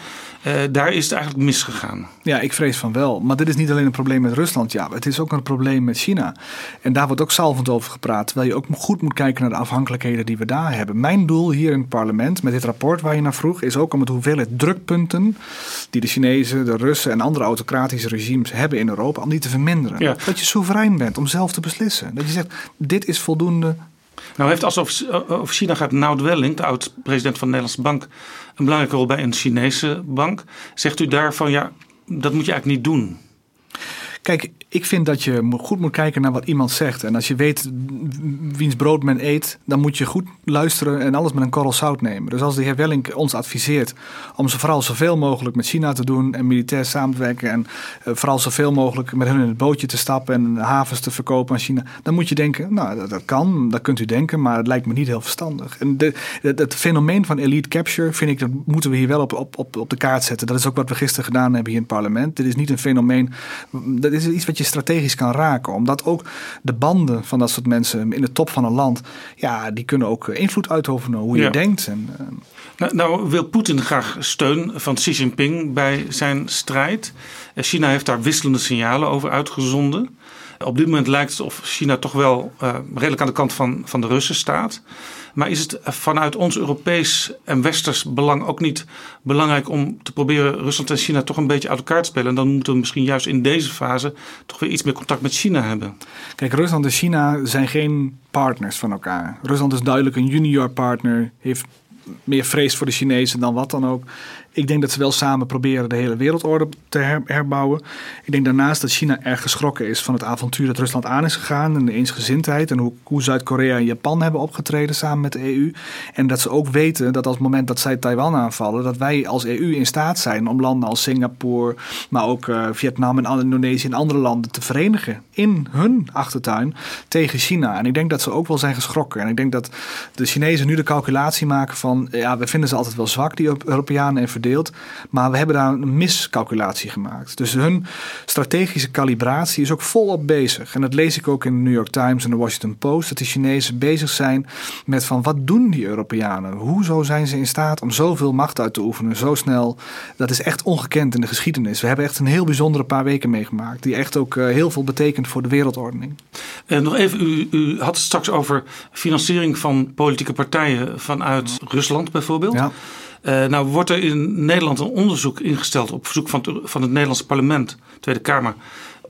eh, daar is het eigenlijk misgegaan. Ja, ik vrees van wel. Maar dit is niet alleen een probleem met Rusland. Ja, het is ook een probleem met China. En daar wordt ook zalvend over gepraat. Terwijl je ook goed moet kijken naar de afhankelijkheden die we daar hebben. Mijn doel hier in het parlement, met dit rapport waar je naar vroeg, is ook om het hoeveelheid drukpunten die de Chinezen, de Russen en andere autocratische regimes hebben in Europa, om die te verminderen. Ja. Dat je soeverein bent om zelf te beslissen. Dat je zegt, dit is voldoende. Nou heeft als over, over China gaat Nout Welling, de oud-president van de Nederlandse Bank, een belangrijke rol bij een Chinese bank. Zegt u daarvan, ja, dat moet je eigenlijk niet doen? Kijk, ik vind dat je goed moet kijken naar wat iemand zegt. En als je weet wiens brood men eet, dan moet je goed luisteren en alles met een korrel zout nemen. Dus als de heer Welling ons adviseert om zo vooral zoveel mogelijk met China te doen en militair samen te werken en eh, vooral zoveel mogelijk met hun in het bootje te stappen en havens te verkopen aan China, dan moet je denken, nou dat, kan, dat kunt u denken, maar het lijkt me niet heel verstandig. En de, het, fenomeen van elite capture vind ik, dat moeten we hier wel op, op, op, op de kaart zetten. Dat is ook wat we gisteren gedaan hebben hier in het parlement. Dit is niet een fenomeen, is iets wat je strategisch kan raken. Omdat ook de banden van dat soort mensen in de top van een land, ja, die kunnen ook eh, invloed uitoefenen hoe je Ja. denkt. En, eh, Nou, nou wil Poetin graag steun van Xi Jinping bij zijn strijd. Eh, China heeft daar wisselende signalen over uitgezonden. Op dit moment lijkt het of China toch wel redelijk aan de kant van, van de Russen staat. Maar is het vanuit ons Europees en Westers belang ook niet belangrijk om te proberen Rusland en China toch een beetje uit elkaar te spelen? En dan moeten we misschien juist in deze fase toch weer iets meer contact met China hebben. Kijk, Rusland en China zijn geen partners van elkaar. Rusland is duidelijk een junior partner, heeft meer vrees voor de Chinezen dan wat dan ook. Ik denk dat ze wel samen proberen de hele wereldorde te her- herbouwen. Ik denk daarnaast dat China erg geschrokken is van het avontuur dat Rusland aan is gegaan en de eensgezindheid en hoe, Zuid-Korea en Japan hebben opgetreden samen met de EU. En dat ze ook weten dat als het moment dat zij Taiwan aanvallen, dat wij als EU in staat zijn om landen als Singapore, maar ook eh, Vietnam en Indonesië en andere landen te verenigen in hun achtertuin tegen China. En ik denk dat ze ook wel zijn geschrokken. En ik denk dat de Chinezen nu de calculatie maken van, ja, we vinden ze altijd wel zwak, die Europeanen en verdeeld. Maar we hebben daar een miscalculatie gemaakt. Dus hun strategische calibratie is ook volop bezig. En dat lees ik ook in de New York Times en de Washington Post. Dat de Chinezen bezig zijn met van, wat doen die Europeanen? Hoezo zijn ze in staat om zoveel macht uit te oefenen, zo snel? Dat is echt ongekend in de geschiedenis. We hebben echt een heel bijzondere paar weken meegemaakt. Die echt ook uh, heel veel betekent voor de wereldordening. En nog even, u, u had het straks over financiering van politieke partijen vanuit Rusland bijvoorbeeld. Ja. Uh, nou wordt er in Nederland een onderzoek ingesteld op verzoek van het, van het Nederlandse parlement, Tweede Kamer,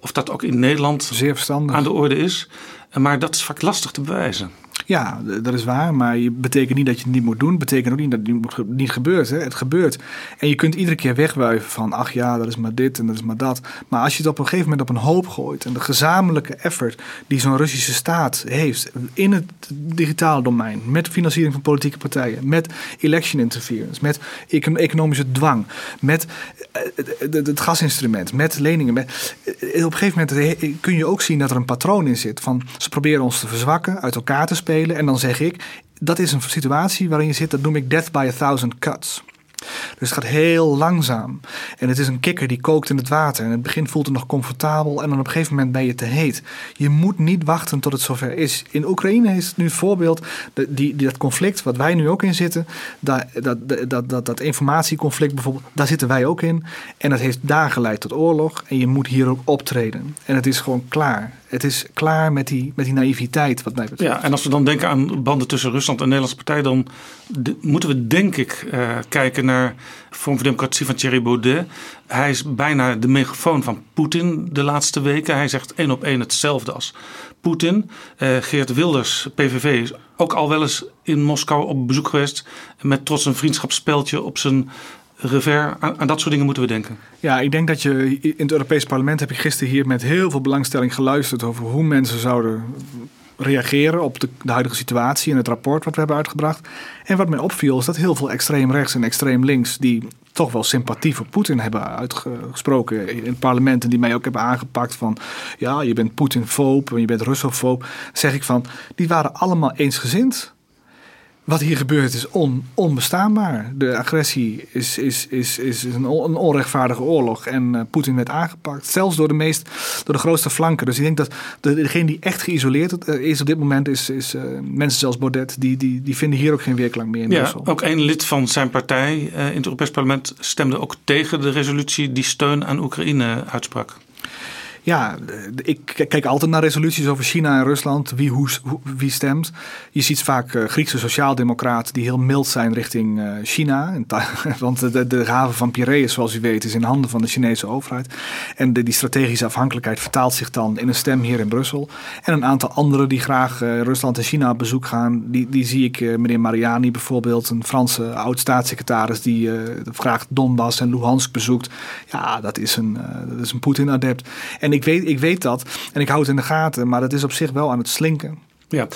of dat ook in Nederland Zeer aan de orde is. Maar dat is vaak lastig te bewijzen. Ja, dat is waar. Maar je betekent niet dat je het niet moet doen. betekent ook niet dat het niet gebeurt. Hè. Het gebeurt. En je kunt iedere keer wegwuiven van... ach ja, dat is maar dit en dat is maar dat. Maar als je het op een gegeven moment op een hoop gooit... en de gezamenlijke effort die zo'n Russische staat heeft... in het digitale domein... met financiering van politieke partijen... met election interference... met economische dwang... met eh, het gasinstrument... met leningen... Met, eh, op een gegeven moment kun je ook zien dat er een patroon in zit... van ze proberen ons te verzwakken, uit elkaar te spelen en dan zeg ik, dat is een situatie waarin je zit, dat noem ik death by a thousand cuts. Dus het gaat heel langzaam. En het is een kikker die kookt in het water. En in het begin voelt het nog comfortabel en dan op een gegeven moment ben je te heet. Je moet niet wachten tot het zover is. In Oekraïne is het nu het voorbeeld, die, die, dat conflict wat wij nu ook in zitten, dat, dat, dat, dat, dat informatieconflict bijvoorbeeld, daar zitten wij ook in. En dat heeft daar geleid tot oorlog en je moet hier ook optreden. En het is gewoon klaar. Het is klaar met die, met die naïviteit wat mij betreft. Ja, en als we dan denken aan banden tussen Rusland en de Nederlandse partij, dan moeten we denk ik uh, kijken naar Vorm voor Democratie van Thierry Baudet. Hij is bijna de megafoon van Poetin de laatste weken. Hij zegt één op één hetzelfde als Poetin. Uh, Geert Wilders, PVV, is ook al wel eens in Moskou op bezoek geweest. Met trots een vriendschapsspeltje op zijn revers. Aan, dat soort dingen moeten we denken. Ja, ik denk dat je in het Europees Parlement heb ik gisteren hier met heel veel belangstelling geluisterd over hoe mensen zouden reageren op de, de, huidige situatie en het rapport wat we hebben uitgebracht. En wat mij opviel is dat heel veel extreem rechts en extreem links, die toch wel sympathie voor Poetin hebben uitgesproken in het parlement en die mij ook hebben aangepakt van ja, je bent Poetin-foob en je bent Russofoob, zeg ik van, die waren allemaal eensgezind wat hier gebeurt is on, onbestaanbaar. De agressie is, is, is, is een, een onrechtvaardige oorlog. En uh, Poetin werd aangepakt. Zelfs door de, meest, door de grootste flanken. Dus ik denk dat de, degene die echt geïsoleerd eh, is op dit moment... is, is uh, mensen zoals Baudet. Die, die, die vinden hier ook geen weerklank meer in ja, Brussel. Ook een lid van zijn partij in het Europees Parlement... stemde ook tegen de resolutie die steun aan Oekraïne uitsprak. Ja, ik kijk altijd naar resoluties over China en Rusland, wie, hoe, wie stemt. Je ziet vaak uh, Griekse sociaaldemocraten die heel mild zijn richting uh, China. Want de, de, haven van Piraeus, zoals u weet, is in handen van de Chinese overheid. En die strategische afhankelijkheid vertaalt zich dan in een stem hier in Brussel. En een aantal anderen die graag uh, Rusland en China op bezoek gaan, die, die zie ik, meneer Mariani bijvoorbeeld, een Franse oud-staatssecretaris die graag Donbass en Luhansk bezoekt. Ja, dat is een, dat is een Poetin-adept. En ik weet, ik weet dat en ik hou het in de gaten, maar dat is op zich wel aan het slinken. Ja.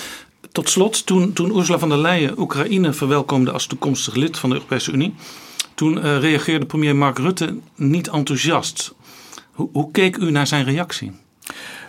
Tot slot, toen, toen Ursula von der Leyen Oekraïne verwelkomde als toekomstig lid van de Europese Unie, toen uh, reageerde premier Mark Rutte niet enthousiast. Hoe, hoe keek u naar zijn reactie?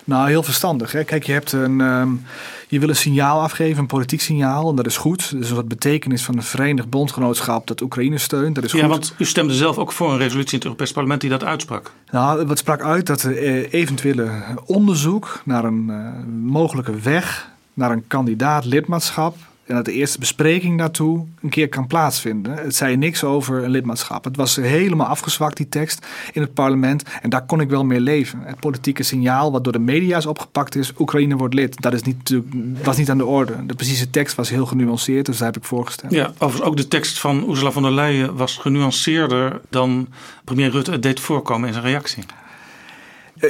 Nou, heel verstandig. Hè? Kijk, je hebt een. Um, je wil een signaal afgeven, een politiek signaal, en dat is goed. Dus wat betekenis van een verenigd bondgenootschap dat Oekraïne steunt, dat is ja, goed. want u stemde zelf ook voor een resolutie in het Europees Parlement die dat uitsprak. Nou, wat sprak uit dat er eh, eventuele onderzoek naar een uh, mogelijke weg naar een kandidaat lidmaatschap en dat de eerste bespreking daartoe een keer kan plaatsvinden. Het zei niks over een lidmaatschap. Het was helemaal afgezwakt, die tekst, in het parlement. En daar kon ik wel mee leven. Het politieke signaal wat door de media is opgepakt is... Oekraïne wordt lid. Dat is niet, was niet aan de orde. De precieze tekst was heel genuanceerd, dus daar heb ik voorgestemd. Ja, overigens ook de tekst van Ursula von der Leyen was genuanceerder... dan premier Rutte het deed voorkomen in zijn reactie.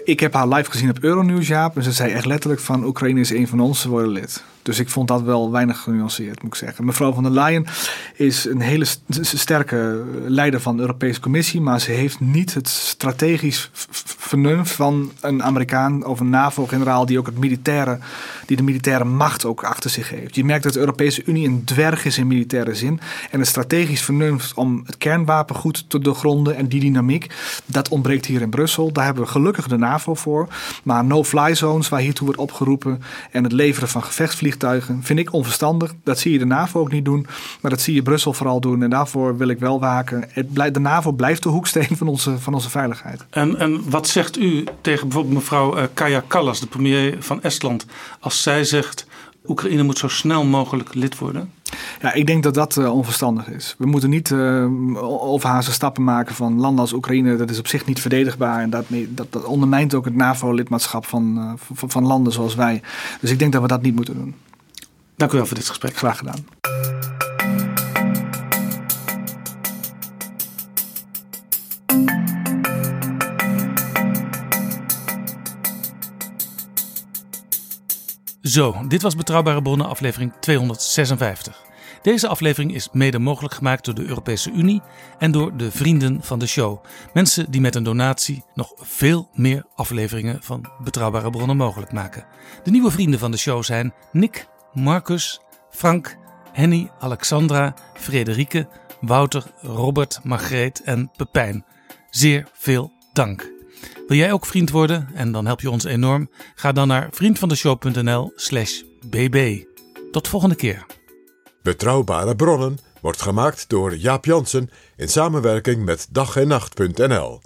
Ik heb haar live gezien op Euronews, Jaap. En ze zei echt letterlijk van Oekraïne is een van ons, ze worden lid. Dus ik vond dat wel weinig genuanceerd, moet ik zeggen. Mevrouw van der Leyen is een hele sterke leider van de Europese Commissie, maar ze heeft niet het strategisch vernuft van een Amerikaan of een NAVO-generaal die ook het militaire, die de militaire macht ook achter zich heeft. Je merkt dat de Europese Unie een dwerg is in militaire zin. En het strategisch vernuft om het kernwapen goed te doorgronden en die dynamiek, dat ontbreekt hier in Brussel. Daar hebben we gelukkig de NAVO voor. Maar no-fly zones waar hiertoe wordt opgeroepen en het leveren van gevechtsvliegtuigen vliegtuigen. Vind ik onverstandig. Dat zie je de NAVO ook niet doen. Maar dat zie je Brussel vooral doen. En daarvoor wil ik wel waken. Het de NAVO blijft de hoeksteen van onze, van onze veiligheid. En, en wat zegt u tegen bijvoorbeeld mevrouw uh, Kaja Kallas, de premier van Estland, als zij zegt Oekraïne moet zo snel mogelijk lid worden? Ja, ik denk dat dat uh, onverstandig is. We moeten niet uh, overhazen stappen maken van landen als Oekraïne. Dat is op zich niet verdedigbaar. En dat, dat, dat ondermijnt ook het NAVO-lidmaatschap van, uh, van, van, landen zoals wij. Dus ik denk dat we dat niet moeten doen. Dank u wel voor dit gesprek. Graag gedaan. Zo, dit was Betrouwbare Bronnen aflevering 256. Deze aflevering is mede mogelijk gemaakt door de Europese Unie en door de vrienden van de show. Mensen die met een donatie nog veel meer afleveringen van Betrouwbare Bronnen mogelijk maken. De nieuwe vrienden van de show zijn Nick, Marcus, Frank, Henny, Alexandra, Frederike, Wouter, Robert, Margreet en Pepijn. Zeer veel dank. Wil jij ook vriend worden en dan help je ons enorm? Ga dan naar vriendvandeshow.nl/slash bb. Tot volgende keer. Betrouwbare bronnen wordt gemaakt door Jaap Jansen in samenwerking met dag en nacht.nl.